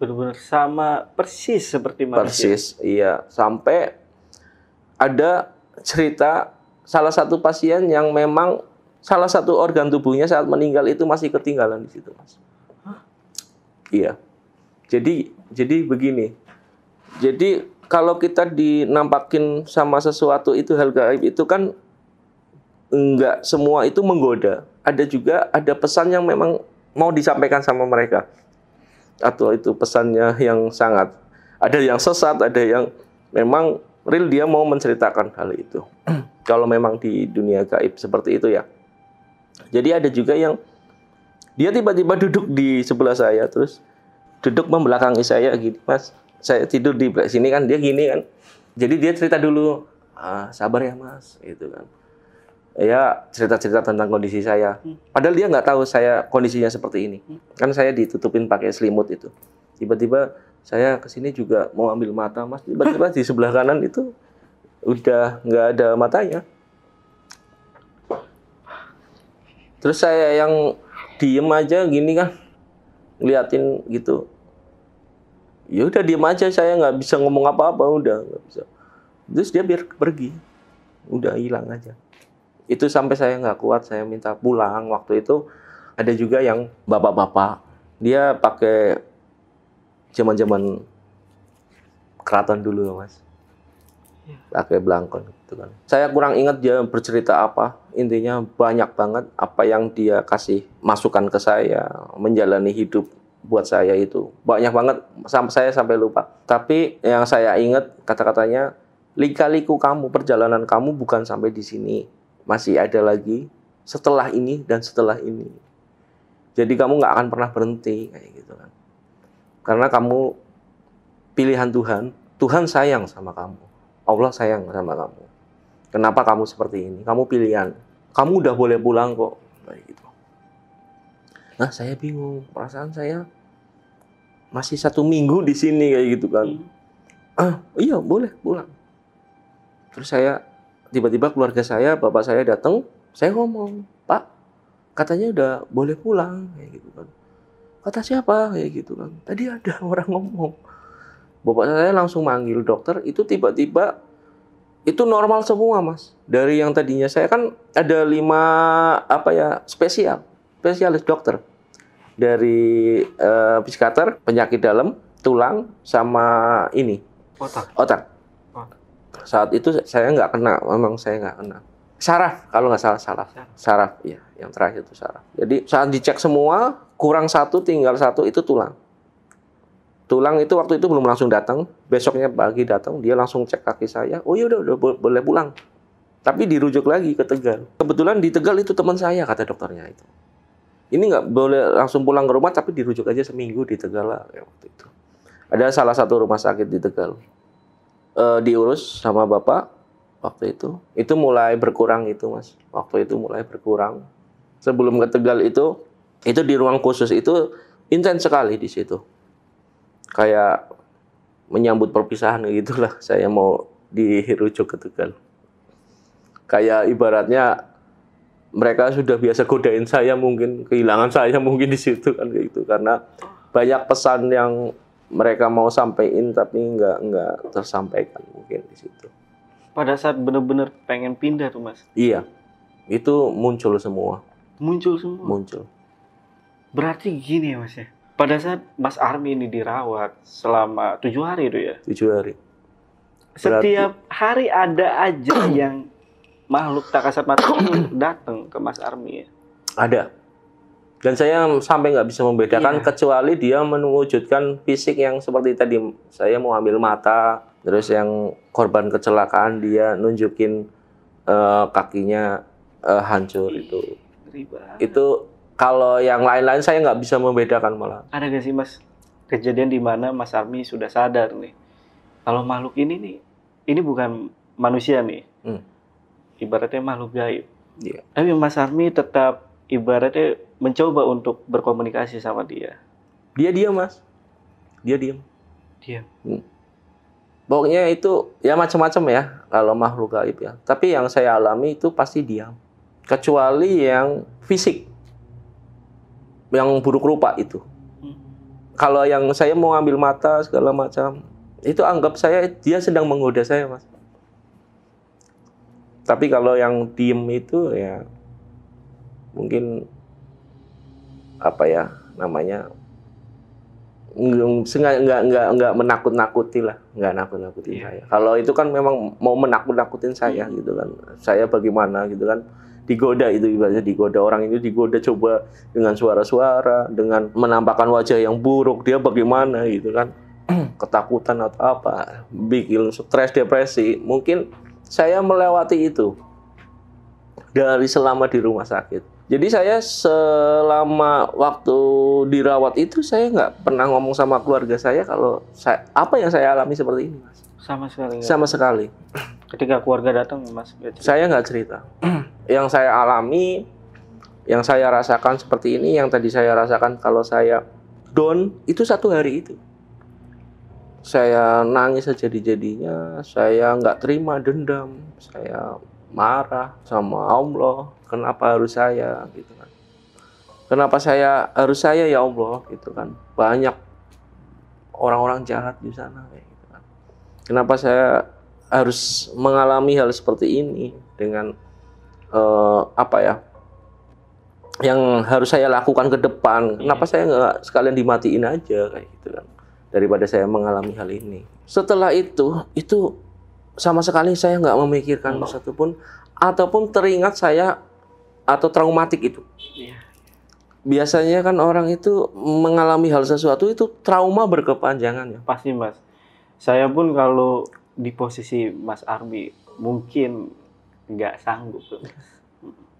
Benar-benar sama persis seperti manusia. Persis, iya. Sampai ada cerita salah satu pasien yang memang salah satu organ tubuhnya saat meninggal itu masih ketinggalan di situ, Mas. Iya. Jadi jadi begini. Jadi kalau kita dinampakin sama sesuatu itu hal gaib itu kan enggak semua itu menggoda. Ada juga ada pesan yang memang mau disampaikan sama mereka atau itu pesannya yang sangat ada yang sesat, ada yang memang real dia mau menceritakan hal itu. Kalau memang di dunia gaib seperti itu ya. Jadi ada juga yang dia tiba-tiba duduk di sebelah saya terus duduk membelakangi saya gini, Mas. Saya tidur di sini kan dia gini kan. Jadi dia cerita dulu, ah, sabar ya Mas, gitu kan. Ya cerita-cerita tentang kondisi saya. Padahal dia nggak tahu saya kondisinya seperti ini. Kan saya ditutupin pakai selimut itu. Tiba-tiba saya ke sini juga mau ambil mata Mas. Tiba-tiba di sebelah kanan itu udah nggak ada matanya. Terus saya yang diem aja gini kan, ngeliatin gitu. Ya udah diem aja saya nggak bisa ngomong apa-apa udah nggak bisa. Terus dia biar pergi, udah hilang aja. Itu sampai saya nggak kuat, saya minta pulang. Waktu itu ada juga yang bapak-bapak, dia pakai zaman-zaman keraton dulu mas pakai belangkon gitu kan. Saya kurang ingat dia bercerita apa. Intinya banyak banget apa yang dia kasih masukan ke saya menjalani hidup buat saya itu. Banyak banget sampai saya sampai lupa. Tapi yang saya ingat kata-katanya lika-liku kamu perjalanan kamu bukan sampai di sini. Masih ada lagi setelah ini dan setelah ini. Jadi kamu nggak akan pernah berhenti kayak gitu kan. Karena kamu pilihan Tuhan, Tuhan sayang sama kamu. Allah sayang sama kamu. Kenapa kamu seperti ini? Kamu pilihan. Kamu udah boleh pulang kok. Kayak gitu. Nah, saya bingung. Perasaan saya masih satu minggu di sini kayak gitu kan. Ah, iya boleh pulang. Terus saya tiba-tiba keluarga saya, bapak saya datang, saya ngomong, Pak, katanya udah boleh pulang kayak gitu kan. Kata siapa kayak gitu kan. Tadi ada orang ngomong. Bapak saya langsung manggil dokter, itu tiba-tiba itu normal semua mas. Dari yang tadinya saya kan ada lima apa ya spesial, spesialis dokter dari eh, psikiater, penyakit dalam, tulang, sama ini Otak. otak. Saat itu saya nggak kena, memang saya nggak kena. Saraf, kalau nggak salah saraf. Saraf, iya. Yang terakhir itu saraf. Jadi saat dicek semua, kurang satu, tinggal satu, itu tulang. Tulang itu waktu itu belum langsung datang. Besoknya pagi datang, dia langsung cek kaki saya. Oh iya udah, udah bo- boleh pulang. Tapi dirujuk lagi ke Tegal. Kebetulan di Tegal itu teman saya, kata dokternya itu. Ini nggak boleh langsung pulang ke rumah, tapi dirujuk aja seminggu di Tegal lah ya, waktu itu. Ada salah satu rumah sakit di Tegal. Eh, diurus sama bapak waktu itu. Itu mulai berkurang itu mas. Waktu itu mulai berkurang. Sebelum ke Tegal itu, itu di ruang khusus itu intens sekali di situ. Kayak menyambut perpisahan gitulah. Saya mau dirujuk ke Tegal. Kayak ibaratnya mereka sudah biasa godain saya mungkin kehilangan saya mungkin di situ kan gitu karena banyak pesan yang mereka mau sampaikan tapi nggak nggak tersampaikan mungkin di situ. Pada saat benar-benar pengen pindah tuh mas, Iya, itu muncul semua, muncul semua. muncul. Berarti gini ya mas ya. Pada saat Mas Army ini dirawat selama tujuh hari itu ya. Tujuh hari. Setiap hari ada aja yang makhluk tak kasat mata datang ke Mas Army ya. Ada. Dan saya sampai nggak bisa membedakan Iya. kecuali dia mewujudkan fisik yang seperti tadi. Saya mau ambil mata, terus yang korban kecelakaan dia nunjukin eh, kakinya eh, hancur itu. Itu kalau yang lain-lain saya nggak bisa membedakan malah. Ada gak sih mas kejadian di mana Mas Army sudah sadar nih kalau makhluk ini nih, ini bukan manusia nih. Hmm. Ibaratnya makhluk gaib. Iya. Tapi Mas Armi tetap ibaratnya mencoba untuk berkomunikasi sama dia. Dia diam, Mas. Dia diam. Dia. Pokoknya itu ya macam-macam ya kalau makhluk gaib ya. Tapi yang saya alami itu pasti diam. Kecuali yang fisik. Yang buruk rupa itu. Hmm. Kalau yang saya mau ambil mata segala macam, itu anggap saya dia sedang menggoda saya, Mas. Tapi kalau yang diem itu ya mungkin apa ya namanya nggak nggak nggak nggak menakut-nakuti lah nggak nakut-nakutin Iya. saya. Kalau itu kan memang mau menakut-nakutin saya gitu kan. Saya bagaimana gitu kan. Digoda itu ibaratnya digoda orang itu digoda coba dengan suara-suara dengan menampakkan wajah yang buruk dia bagaimana gitu kan. Ketakutan atau apa bikin stres depresi. Mungkin saya melewati itu dari selama di rumah sakit jadi saya selama waktu dirawat itu saya nggak pernah ngomong sama keluarga saya kalau saya, apa yang saya alami seperti ini, Mas. Sama sekali. Sama sekali. Ketika keluarga datang, Mas. Saya nggak cerita. yang saya alami, yang saya rasakan seperti ini, yang tadi saya rasakan kalau saya down itu satu hari itu. Saya nangis sejadi-jadinya, saya nggak terima dendam, saya marah sama Allah, kenapa harus saya gitu kan. Kenapa saya harus saya ya Allah gitu kan. Banyak orang-orang jahat di sana kayak gitu kan. Kenapa saya harus mengalami hal seperti ini dengan eh, apa ya? Yang harus saya lakukan ke depan. Kenapa saya nggak sekalian dimatiin aja kayak gitu kan. Daripada saya mengalami hal ini. Setelah itu, itu sama sekali saya nggak memikirkan satupun ataupun teringat saya atau traumatik itu. Iya. Biasanya kan orang itu mengalami hal sesuatu itu trauma berkepanjangan ya. Pasti, Mas. Saya pun kalau di posisi Mas Armi mungkin nggak sanggup. tuh.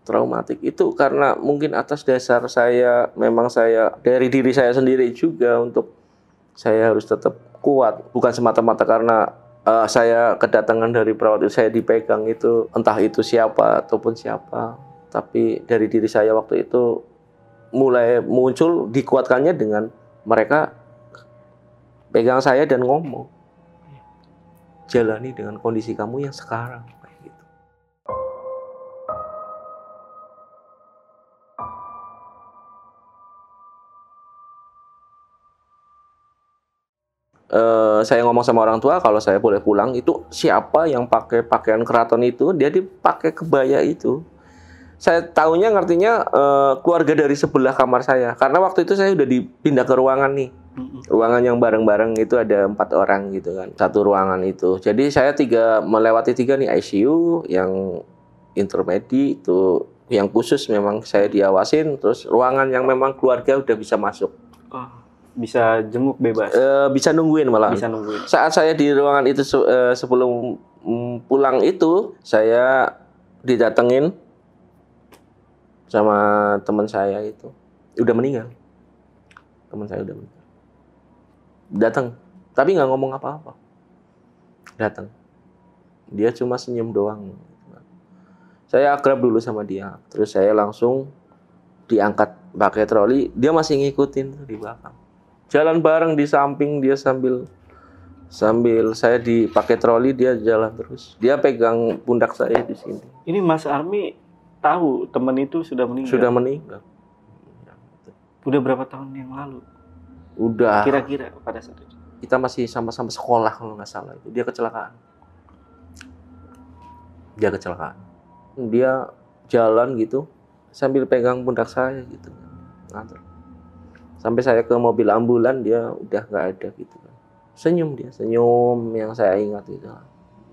Traumatik itu karena mungkin atas dasar saya memang saya dari diri saya sendiri juga untuk saya harus tetap kuat bukan semata-mata karena eh, saya kedatangan dari perawat itu saya dipegang itu entah itu siapa ataupun siapa. Tapi dari diri saya waktu itu mulai muncul dikuatkannya dengan mereka pegang saya dan ngomong jalani dengan kondisi kamu yang sekarang Eh, saya ngomong sama orang tua kalau saya boleh pulang itu siapa yang pakai pakaian keraton itu dia dipakai kebaya itu. Saya tahunya ngertinya eh, keluarga dari sebelah kamar saya. Karena waktu itu saya udah dipindah ke ruangan nih. Ruangan yang bareng-bareng itu ada empat orang gitu kan satu ruangan itu. Jadi saya tiga melewati tiga nih ICU yang intermedi itu yang khusus memang saya diawasin terus ruangan yang memang keluarga udah bisa masuk. Oh, bisa jenguk bebas. Eh, bisa nungguin malah. Bisa nungguin. saat saya di ruangan itu se- eh, sebelum pulang itu saya didatengin sama teman saya itu. Udah meninggal. Teman saya udah meninggal. Datang tapi nggak ngomong apa-apa. Datang dia cuma senyum doang. Saya akrab dulu sama dia. Terus saya langsung diangkat pakai troli. Dia masih ngikutin di belakang jalan bareng di samping dia sambil sambil saya dipakai troli dia jalan terus. Dia pegang pundak saya di sini. Ini Mas Armi tahu teman itu sudah meninggal. sudah meninggal. Udah berapa tahun yang lalu? udah. Kira-kira pada saat itu. kita masih sama-sama sekolah kalau nggak salah itu. Dia kecelakaan. Dia kecelakaan. Dia jalan gitu sambil pegang pundak saya gitu. Nganter sampai saya ke mobil ambulan dia udah nggak ada gitu. Kan senyum dia senyum yang saya ingat itu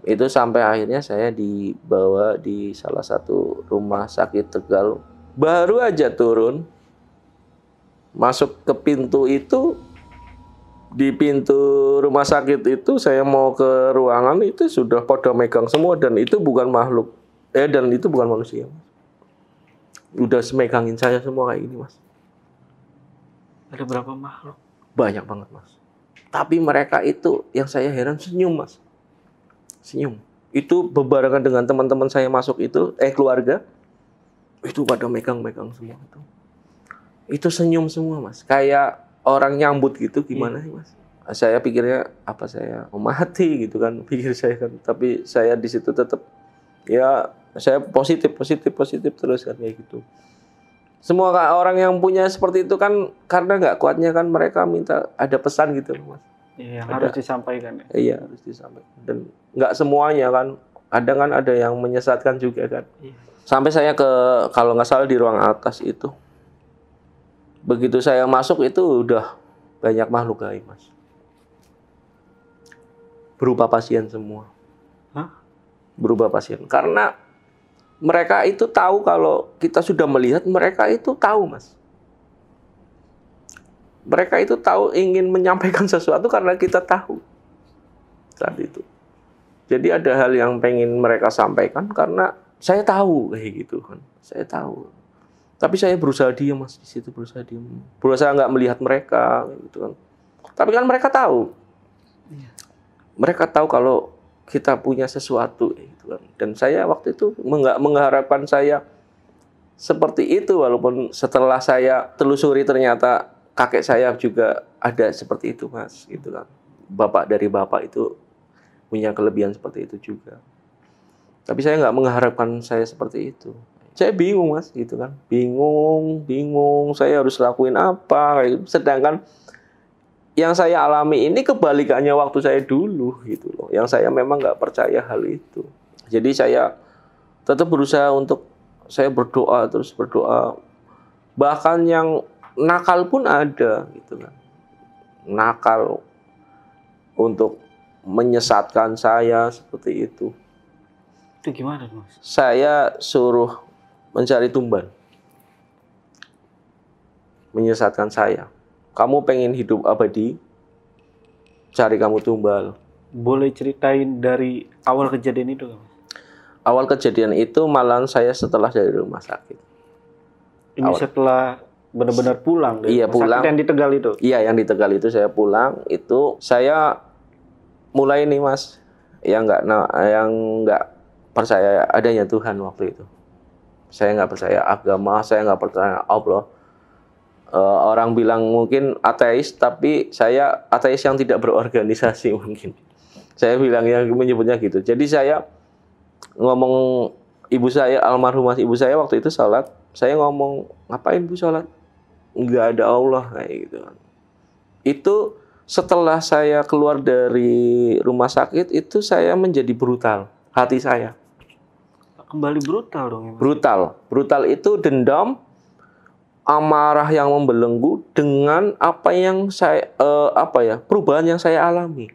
itu sampai akhirnya saya dibawa di salah satu rumah sakit Tegal. Baru aja turun masuk ke pintu itu di pintu rumah sakit itu saya mau ke ruangan itu sudah pada megang semua dan itu bukan makhluk. Eh dan itu bukan manusia udah semegangin saya semua kayak gini mas Ada berapa makhluk? banyak banget mas Tapi mereka itu yang saya heran senyum, Mas. Senyum. Itu bebarengan dengan teman-teman saya masuk itu, eh keluarga, itu pada megang-megang semua itu. Itu senyum semua, Mas. Kayak orang nyambut gitu gimana sih, Mas? Saya pikirnya apa saya mau mati gitu kan, pikir saya kan. Tapi saya di situ tetap ya saya positif, positif, positif terus kan kayak gitu. Semua orang yang punya seperti itu kan karena nggak kuatnya kan mereka minta ada pesan gitu loh, Mas. Iya, yang Ada. harus disampaikan ya. Iya harus disampaikan dan nggak semuanya kan. Kadang kan ada yang menyesatkan juga kan. Iya. Sampai saya ke kalau nggak salah di ruang atas itu. Begitu saya masuk itu udah banyak makhluk gaib, Mas. Berupa pasien semua. Hah? Berubah pasien. Karena mereka itu tahu kalau kita sudah melihat, mereka itu tahu, Mas. Mereka itu tahu ingin menyampaikan sesuatu karena kita tahu saat itu. Jadi ada hal yang pengen mereka sampaikan karena saya tahu kayak gitu kan. Saya tahu. Tapi saya berusaha diam mas di situ berusaha diam. Berusaha nggak melihat mereka gitu kan. Tapi kan mereka tahu. Mereka tahu kalau kita punya sesuatu gitu. Dan saya waktu itu nggak mengharapkan saya seperti itu walaupun setelah saya telusuri ternyata kakek saya juga ada seperti itu mas gitu kan. Bapak dari bapak itu punya kelebihan seperti itu juga. Tapi saya nggak mengharapkan saya seperti itu. Saya bingung mas, gitu kan. Bingung, bingung. Saya harus lakuin apa? gitu. Sedangkan yang saya alami ini kebalikannya waktu saya dulu, gitu loh. Yang saya memang nggak percaya hal itu. Jadi saya tetap berusaha untuk saya berdoa terus berdoa. Bahkan yang nakal pun ada, gitu kan. Nakal untuk menyesatkan saya seperti itu. Itu gimana, Mas? Saya suruh mencari tumbal. Menyesatkan saya. Kamu pengen hidup abadi? Cari kamu tumbal. Boleh ceritain dari awal kejadian itu, Mas? Awal kejadian itu malahan saya setelah dari rumah sakit. Ini Awal. setelah benar-benar pulang dari Iya, rumah sakit pulang. yang di Tegal itu. Iya, yang di Tegal itu saya pulang, itu saya mulai nih Mas, yang nggak nah, yang nggak percaya adanya Tuhan waktu itu. Saya nggak percaya agama, saya nggak percaya Allah. Eh, orang bilang mungkin ateis, tapi saya ateis yang tidak berorganisasi mungkin. Saya bilangnya menyebutnya gitu. Jadi saya ngomong ibu saya almarhumah ibu saya waktu itu sholat, saya ngomong ngapain bu sholat? Nggak ada Allah kayak gitu. Itu setelah saya keluar dari rumah sakit itu saya menjadi brutal hati saya Kembali brutal dong, ya, brutal brutal itu dendam amarah yang membelenggu dengan apa yang saya eh, apa ya perubahan yang saya alami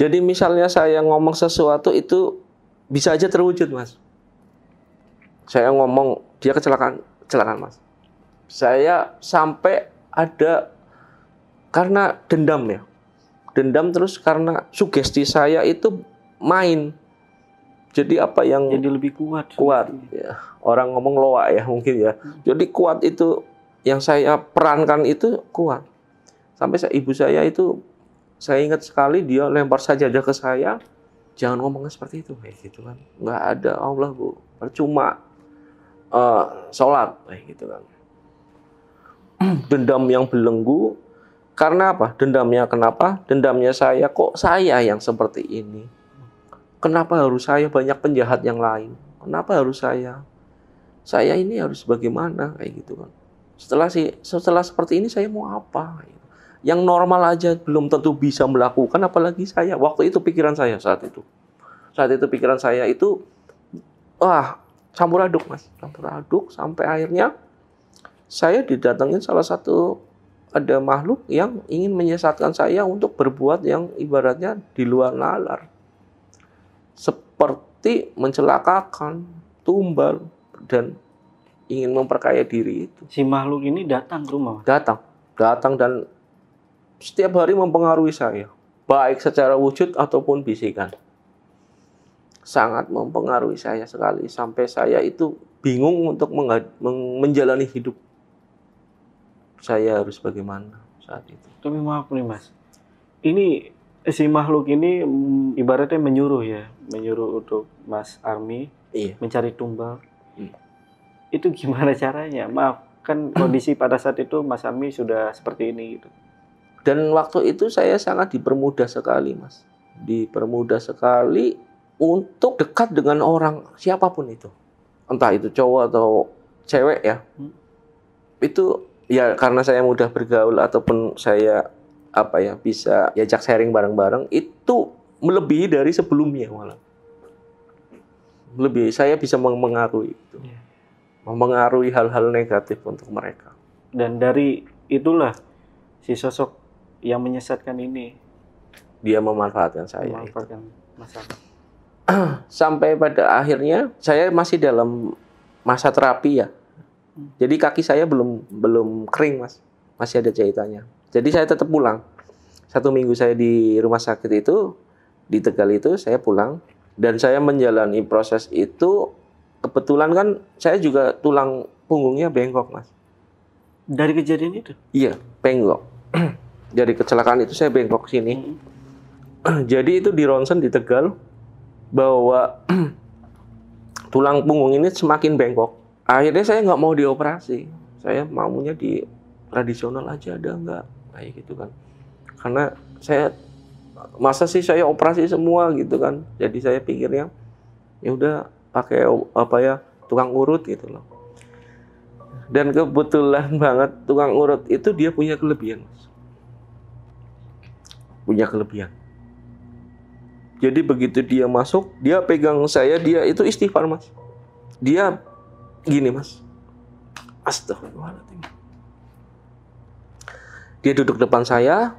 jadi misalnya saya ngomong sesuatu itu bisa aja terwujud mas. Saya ngomong dia kecelakaan kecelakaan mas. Saya sampai ada karena dendam ya. Dendam terus karena sugesti saya itu main. Jadi apa yang Jadi lebih kuat. kuat ya. Orang ngomong loa ya mungkin ya. Jadi kuat itu yang saya perankan itu kuat. Sampai saya, ibu saya itu saya ingat sekali dia lempar sajadah ke saya. Jangan ngomongnya seperti itu. Kayak gitu kan. Nggak ada Allah bu. Percuma eh, sholat. Kayak gitu kan. Dendam yang belenggu. Karena apa? Dendamnya kenapa? Dendamnya saya. Kok saya yang seperti ini? Kenapa harus saya? Banyak penjahat yang lain. Kenapa harus saya? Saya ini harus bagaimana? Kayak gitu kan. Setelah si setelah seperti ini saya mau apa? gitu. Yang normal aja belum tentu bisa melakukan apalagi saya. Waktu itu pikiran saya saat itu. Saat itu pikiran saya itu wah campur aduk mas. Campur aduk sampai akhirnya saya didatengin salah satu ada makhluk yang ingin menyesatkan saya untuk berbuat yang ibaratnya di luar nalar. Seperti mencelakakan tumbal dan ingin memperkaya diri itu. Si makhluk ini datang ke rumah, datang. Datang dan setiap hari mempengaruhi saya baik secara wujud ataupun bisikan sangat mempengaruhi saya sekali sampai saya itu bingung untuk menjalani hidup saya harus bagaimana saat itu. Tapi maaf nih mas, ini si makhluk ini ibaratnya menyuruh ya, menyuruh untuk Mas Army Iya. mencari tumbal. Hmm. Itu gimana caranya? Maaf, kan kondisi pada saat itu Mas Army sudah seperti ini gitu. Dan waktu itu saya sangat dipermudah sekali, Mas. Dipermudah sekali untuk dekat dengan orang siapa pun itu. Entah itu cowok atau cewek ya. Hmm. Itu ya karena saya mudah bergaul ataupun saya apa ya bisa diajak sharing bareng-bareng itu melebihi dari sebelumnya malah. Lebih saya bisa mengaruhi itu. Iya. Mempengaruhi hal-hal negatif untuk mereka. Dan dari itulah si sosok yang menyesatkan ini Dia memanfaatkan saya. memanfaatkan Mas Army. sampai pada akhirnya saya masih dalam masa terapi ya. Jadi kaki saya belum belum kering mas, masih ada jahitannya. Jadi saya tetap pulang. Satu minggu saya di rumah sakit itu di Tegal itu saya pulang dan saya menjalani proses itu kebetulan kan saya juga tulang punggungnya bengkok mas. Dari kejadian itu. Iya bengkok. Dari kecelakaan itu saya bengkok sini. Hmm. Jadi itu di ronsen di Tegal bahwa tulang punggung ini semakin bengkok. Akhirnya saya nggak mau dioperasi. Saya maunya di tradisional aja ada nggak kayak gitu kan. Karena saya masa sih saya operasi semua gitu kan. Jadi saya pikirnya ya udah pakai apa ya tukang urut gitu loh. Dan kebetulan banget tukang urut itu dia punya kelebihan. Mas. Punya kelebihan. Jadi begitu dia masuk, dia pegang saya, dia itu istighfar mas. Dia gini mas. Astagfirullahaladzim. Dia duduk depan saya,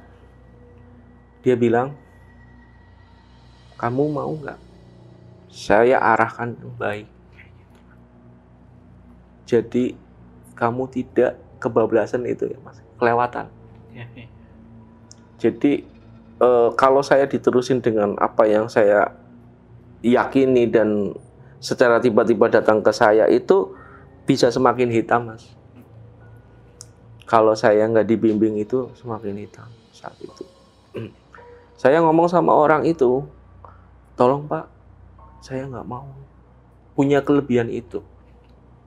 dia bilang, kamu mau nggak? Saya arahkan yang baik. Jadi kamu tidak kebablasan itu ya mas, kelewatan. Ya, ya. Jadi eh, kalau saya diterusin dengan apa yang saya yakini dan secara tiba-tiba datang ke saya itu bisa semakin hitam, mas. Kalau saya nggak dibimbing itu semakin hitam saat itu. Saya ngomong sama orang itu, tolong pak, saya nggak mau punya kelebihan itu.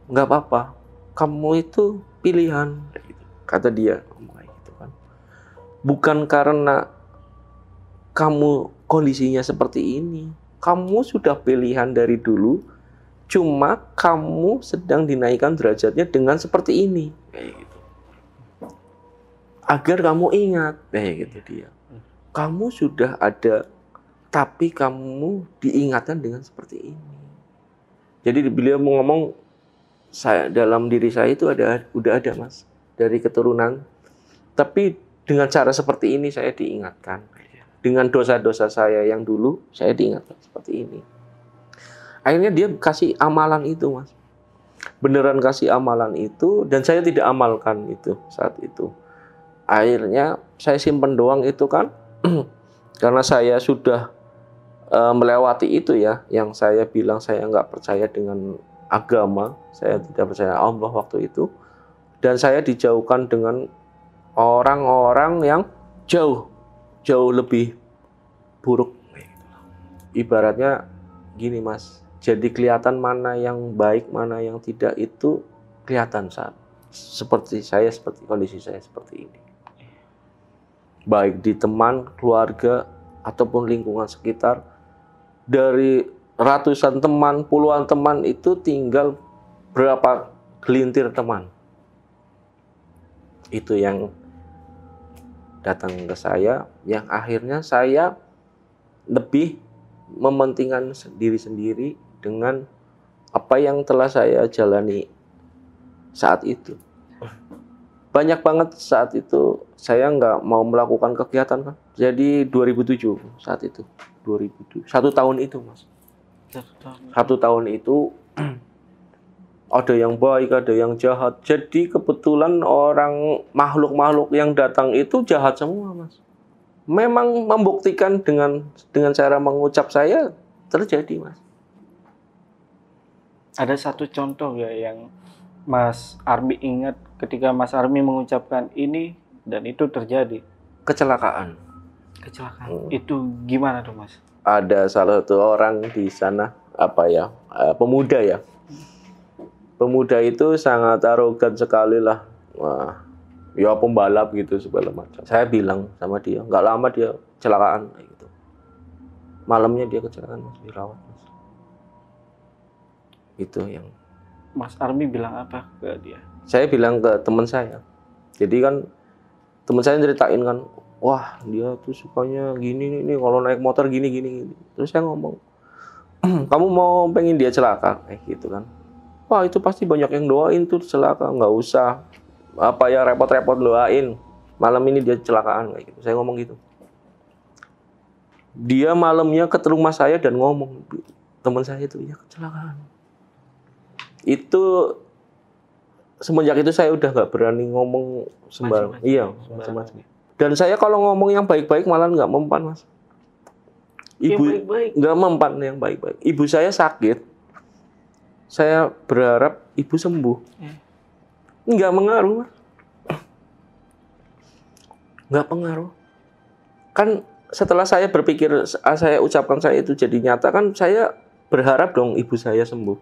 Nggak apa-apa, kamu itu pilihan, kata dia. gitu kan. Bukan karena kamu kondisinya seperti ini. Kamu sudah pilihan dari dulu, cuma kamu sedang dinaikkan derajatnya dengan seperti ini. Kayak gitu. Agar kamu ingat, kayak gitu dia. Kamu sudah ada, tapi kamu diingatkan dengan seperti ini. Jadi beliau mau ngomong, saya dalam diri saya itu ada, udah ada mas, dari keturunan. Tapi dengan cara seperti ini saya diingatkan dengan dosa-dosa saya yang dulu saya diingatkan seperti ini. Akhirnya dia kasih amalan itu, Mas. Beneran kasih amalan itu dan saya tidak amalkan itu saat itu. Akhirnya saya simpen doang itu kan karena saya sudah eh, melewati itu ya yang saya bilang saya nggak percaya dengan agama, saya tidak percaya Allah waktu itu dan saya dijauhkan dengan orang-orang yang jauh jauh lebih buruk. Ibaratnya gini mas, jadi kelihatan mana yang baik, mana yang tidak itu kelihatan saat seperti saya, seperti kondisi saya seperti ini. Baik di teman, keluarga, ataupun lingkungan sekitar, dari ratusan teman, puluhan teman itu tinggal berapa gelintir teman. Itu yang datang ke saya yang akhirnya saya lebih mementingkan diri sendiri dengan apa yang telah saya jalani saat itu. Banyak banget saat itu saya nggak mau melakukan kegiatan kan. Jadi 2007 saat itu 2007 satu tahun itu mas. Satu tahun. Satu tahun itu ada yang baik, ada yang jahat. Jadi kebetulan orang makhluk-makhluk yang datang itu jahat semua, Mas. Memang membuktikan dengan dengan cara mengucap saya terjadi, Mas. Ada satu contoh ya yang Mas Armi ingat ketika Mas Armi mengucapkan ini dan itu terjadi kecelakaan. kecelakaan. Hmm. Itu gimana tuh mas? Ada salah satu orang di sana apa ya eh, pemuda ya. Pemuda itu sangat arogan sekali lah. Wah, ya pembalap gitu segala macam. Saya bilang sama dia, nggak lama dia kecelakaan gitu. Malamnya dia kecelakaan mas dirawat mas. Itu yang Mas Armi bilang apa ke dia? saya bilang ke teman saya. Jadi kan teman saya ceritain kan, wah dia tuh sukanya gini nih, nih kalau naik motor gini gini. gini. Terus saya ngomong, kamu mau pengen dia celaka kayak gitu kan? Wah itu pasti banyak yang doain tuh celaka, nggak usah apa ya repot-repot doain. Malam ini dia celakaan kayak gitu. Saya ngomong gitu. Dia malamnya ke rumah saya dan ngomong, teman saya itu ya kecelakaan. Itu semenjak itu saya udah nggak berani ngomong sembarang. Iya, Sembarang. macam-macam. Dan saya kalau ngomong yang baik-baik malah nggak mempan, Mas. Ibu nggak mempan yang baik-baik. Ibu saya sakit. Saya berharap ibu sembuh. Hmm. Nggak mengaruh. Nggak pengaruh. Kan setelah saya berpikir, saya ucapkan saya itu jadi nyata kan saya berharap dong ibu saya sembuh.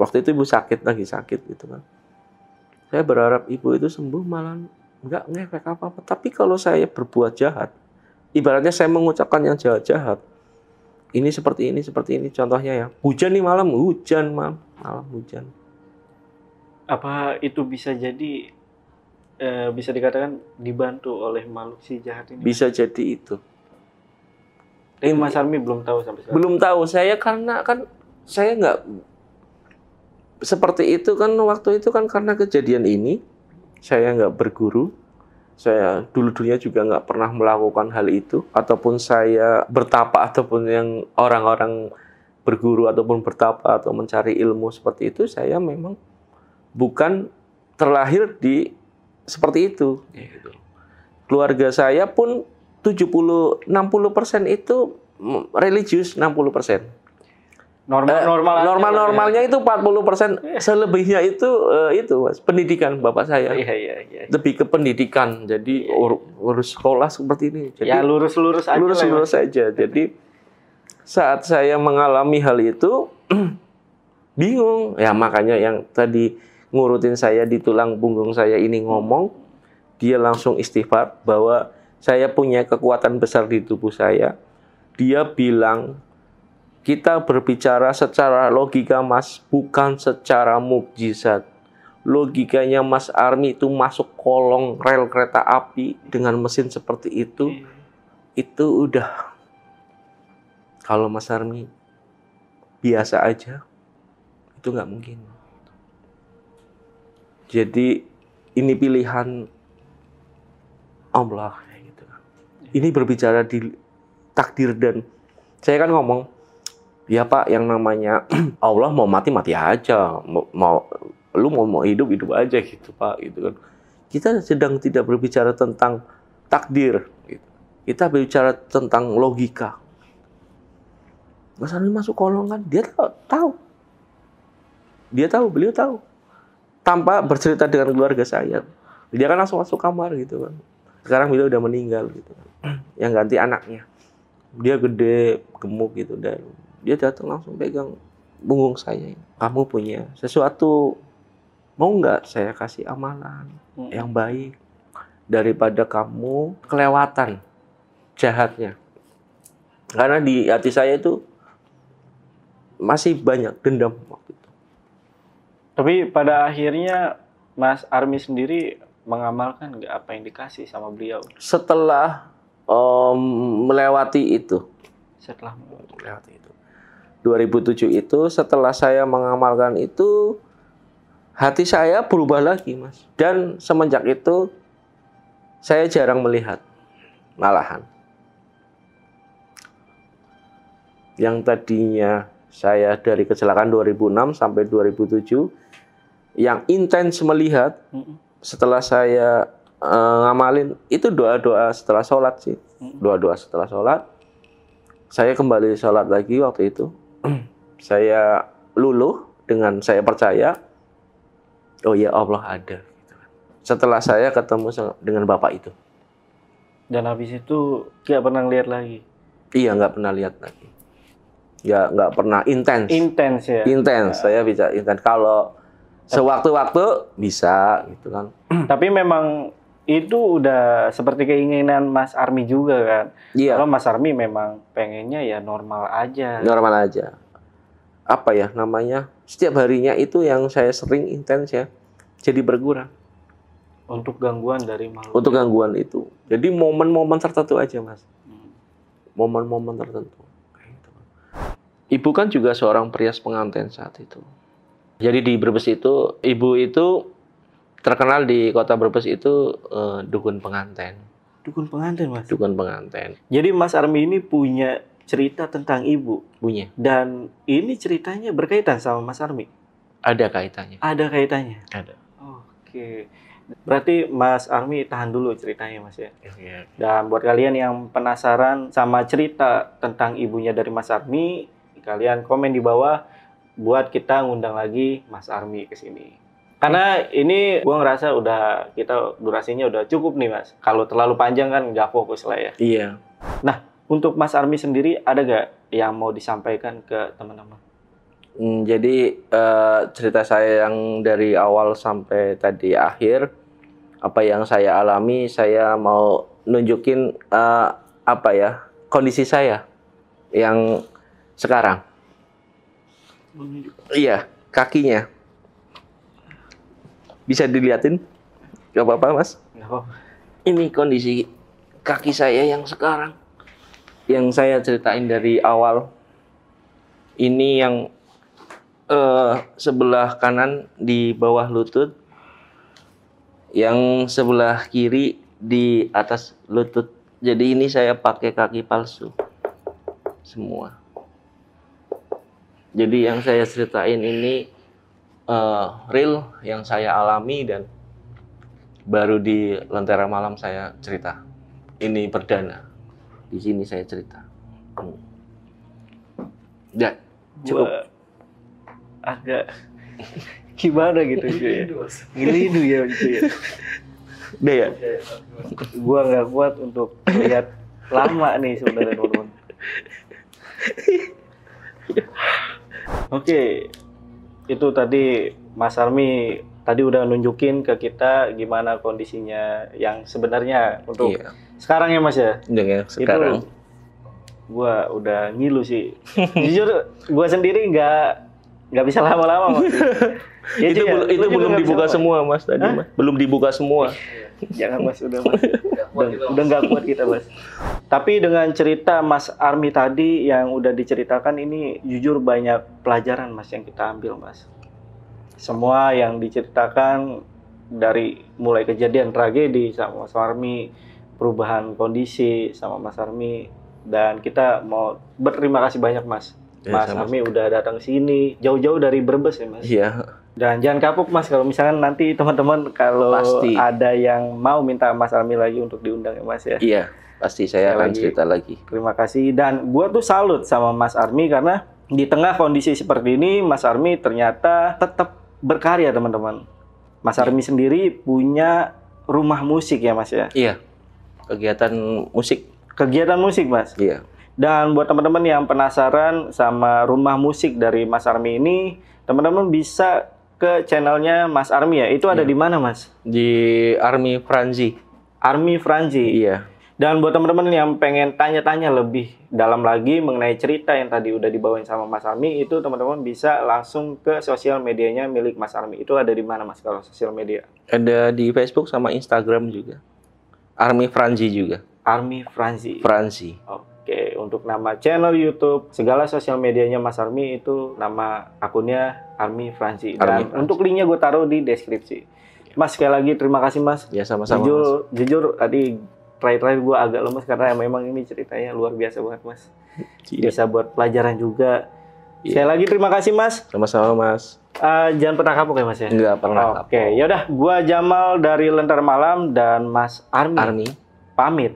Waktu itu ibu sakit lagi sakit gitu kan. Saya berharap ibu itu sembuh malah nggak ngefek apa-apa. Tapi kalau saya berbuat jahat, ibaratnya saya mengucapkan yang jahat-jahat, ini seperti ini, seperti ini contohnya ya. Hujan nih malam, hujan malam, malam hujan. Apa itu bisa jadi eh, bisa dikatakan dibantu oleh makhluk si jahat ini? Bisa jadi itu. Tapi Mas Armi belum tahu sampai sekarang. Belum tahu saya karena kan saya nggak seperti itu kan waktu itu kan karena kejadian ini saya nggak berguru saya dulu dulunya juga nggak pernah melakukan hal itu ataupun saya bertapa ataupun yang orang-orang berguru ataupun bertapa atau mencari ilmu seperti itu saya memang bukan terlahir di seperti itu gitu. keluarga saya pun 70 60% itu religius 60% Normal Eh, normal aja normal ya. normalnya itu 40 selebihnya itu eh, itu mas pendidikan bapak saya Iya iya iya. lebih ke pendidikan jadi ur- urus sekolah seperti ini jadi Ya aja. lurus lah ya, lurus Mas. saja jadi saat saya mengalami hal itu bingung ya makanya yang tadi ngurutin saya di tulang punggung saya ini ngomong dia langsung istighfar bahwa saya punya kekuatan besar di tubuh saya dia bilang kita berbicara secara logika mas bukan secara mukjizat logikanya Mas Army itu masuk kolong rel kereta api dengan mesin seperti itu Iya. itu udah kalau Mas Army biasa aja itu nggak mungkin jadi ini pilihan Allah gitu kan. ini berbicara di takdir dan saya kan ngomong ya Pak yang namanya Allah mau mati mati aja. Mau, mau lu mau mau hidup hidup aja gitu Pak gitu kan. Kita sedang tidak berbicara tentang takdir. Gitu. kita berbicara tentang logika. Mas Armi masuk kolong kan dia tahu, tahu dia tahu beliau tahu tanpa bercerita dengan keluarga saya. Dia kan langsung masuk kamar gitu kan. Sekarang beliau udah meninggal gitu kan. Yang ganti anaknya. Dia gede gemuk gitu dan dia datang langsung pegang punggung saya. Kamu punya sesuatu mau nggak saya kasih amalan Mm. yang baik daripada kamu kelewatan jahatnya? Karena di hati saya itu masih banyak dendam waktu itu. Tapi pada akhirnya Mas Armi sendiri mengamalkan nggak apa yang dikasih sama beliau? Setelah em, melewati itu. Setelah melewati itu 2007 itu setelah saya mengamalkan itu hati saya berubah lagi mas. Dan semenjak itu saya jarang melihat malahan. Yang tadinya saya dari kecelakaan 2006 sampai 2007 yang intens melihat setelah saya eh, ngamalin itu doa-doa setelah sholat sih. Doa-doa setelah sholat. Saya kembali sholat lagi waktu itu saya luluh dengan saya percaya oh ya Allah ada gitu setelah saya ketemu dengan bapak itu. Dan habis itu nggak pernah lihat lagi. Iya, nggak pernah lihat lagi. Ya, nggak pernah intens. Intens ya. intens, saya bisa intens. Kalau sewaktu-waktu bisa, gitu kan. Tapi memang itu udah seperti keinginan Mas Army juga kan. Iya, Kalau Mas Army memang pengennya ya normal aja. normal aja. Apa ya namanya? Setiap harinya itu yang saya sering intens ya, jadi berkurang. Untuk gangguan dari makhluk. Untuk gangguan itu. Jadi momen-momen tertentu aja, Mas. Hmm. momen-momen tertentu. Gitu. Ibu kan juga seorang perias pengantin saat itu. Jadi di Brebes itu, ibu itu terkenal di kota Brebes itu eh, dukun pengantin. Dukun pengantin Mas. Dukun pengantin. Jadi Mas Army ini punya cerita tentang ibu Punya. dan ini ceritanya berkaitan sama Mas Army. Ada kaitannya. Ada kaitannya. Ada. Oke. Berarti Mas Army tahan dulu ceritanya Mas ya. Iya. Dan buat kalian yang penasaran sama cerita tentang ibunya dari Mas Army, kalian komen di bawah buat kita ngundang lagi Mas Army ke sini. Karena ini gua ngerasa udah kita durasinya udah cukup nih Mas. Kalau terlalu panjang kan nggak fokus lah ya. Iya. Untuk Mas Army sendiri ada gak yang mau disampaikan ke teman-teman? Hmm, jadi eh, cerita saya yang dari awal sampai tadi akhir apa yang saya alami saya mau nunjukin eh, apa ya kondisi saya yang sekarang iya kakinya bisa dilihatin gak apa-apa mas. Nggak apa-apa. ini kondisi kaki saya yang sekarang. Yang saya ceritain dari awal. Ini yang eh, sebelah kanan di bawah lutut. Yang sebelah kiri di atas lutut. Jadi ini saya pakai kaki palsu. Semua. Jadi yang saya ceritain ini eh, real yang saya alami dan baru di Lentera Malam saya cerita. Ini perdana. Di sini saya cerita. Hmm. Ya, cukup. Gua agak gimana gitu ya. Ngelindu ya gitu ya. Udah ya? Gua nggak kuat untuk lihat lama nih sebenarnya teman-teman. Oke, itu tadi Mas Army tadi udah nunjukin ke kita gimana kondisinya yang sebenarnya untuk Iya. sekarang ya Mas ya. Dengan sekarang. Itu gua udah ngilu sih. Jujur gua sendiri nggak nggak bisa lama-lama. Ya, itu ya? itu belum dibuka lama? semua mas tadi Hah? mas. Belum dibuka semua. Jangan mas, udah mas. udah, udah nggak kuat kita mas. Tapi dengan cerita Mas Army tadi yang udah diceritakan ini jujur banyak pelajaran mas yang kita ambil mas. Semua yang diceritakan dari mulai kejadian tragedi sama Mas Army, perubahan kondisi sama Mas Army, dan kita mau berterima kasih banyak mas. Ya, Mas sama- Army udah datang sini jauh-jauh dari Brebes ya mas. Iya. Dan jangan kapok Mas kalau misalkan nanti teman-teman kalau Pasti. ada yang mau minta Mas Army lagi untuk diundang ya Mas ya. Iya. Pasti saya akan lagi. cerita lagi. Terima kasih dan gua tuh salut sama Mas Army karena di tengah kondisi seperti ini Mas Army ternyata tetap berkarya teman-teman. Mas Army sendiri punya rumah musik ya Mas ya. Iya. Kegiatan musik. Kegiatan musik Mas. Iya. Dan buat teman-teman yang penasaran sama rumah musik dari Mas Army ini, teman-teman bisa ke channelnya Mas Army ya. Itu ada Iya. di mana Mas? Di Army Franzi. Army Franzi. Iya. Dan buat teman-teman yang pengen tanya-tanya lebih dalam lagi mengenai cerita yang tadi udah dibawain sama Mas Army, itu teman-teman bisa langsung ke sosial medianya milik Mas Army. Itu ada di mana Mas kalau sosial media? Ada di Facebook sama Instagram juga. Army Franzi juga. Army Franzi. Franzi. Oke, untuk nama channel YouTube, segala sosial medianya Mas Army itu nama akunnya Army Franzi. Dan Army Franzi. untuk linknya gue taruh di deskripsi. Mas sekali lagi terima kasih Mas. Ya sama-sama. Mas. jujur, jujur tadi terakhir-terakhir gue agak lemes karena memang ini ceritanya luar biasa banget Mas. Iya. bisa buat pelajaran juga. Iya. Sekali lagi terima kasih Mas. Sama-sama Mas. Eh, jangan pernah kapok ya Mas ya. Enggak pernah. Oke, yaudah. Gua Jamal dari Lentar Malam dan Mas Army Army. pamit.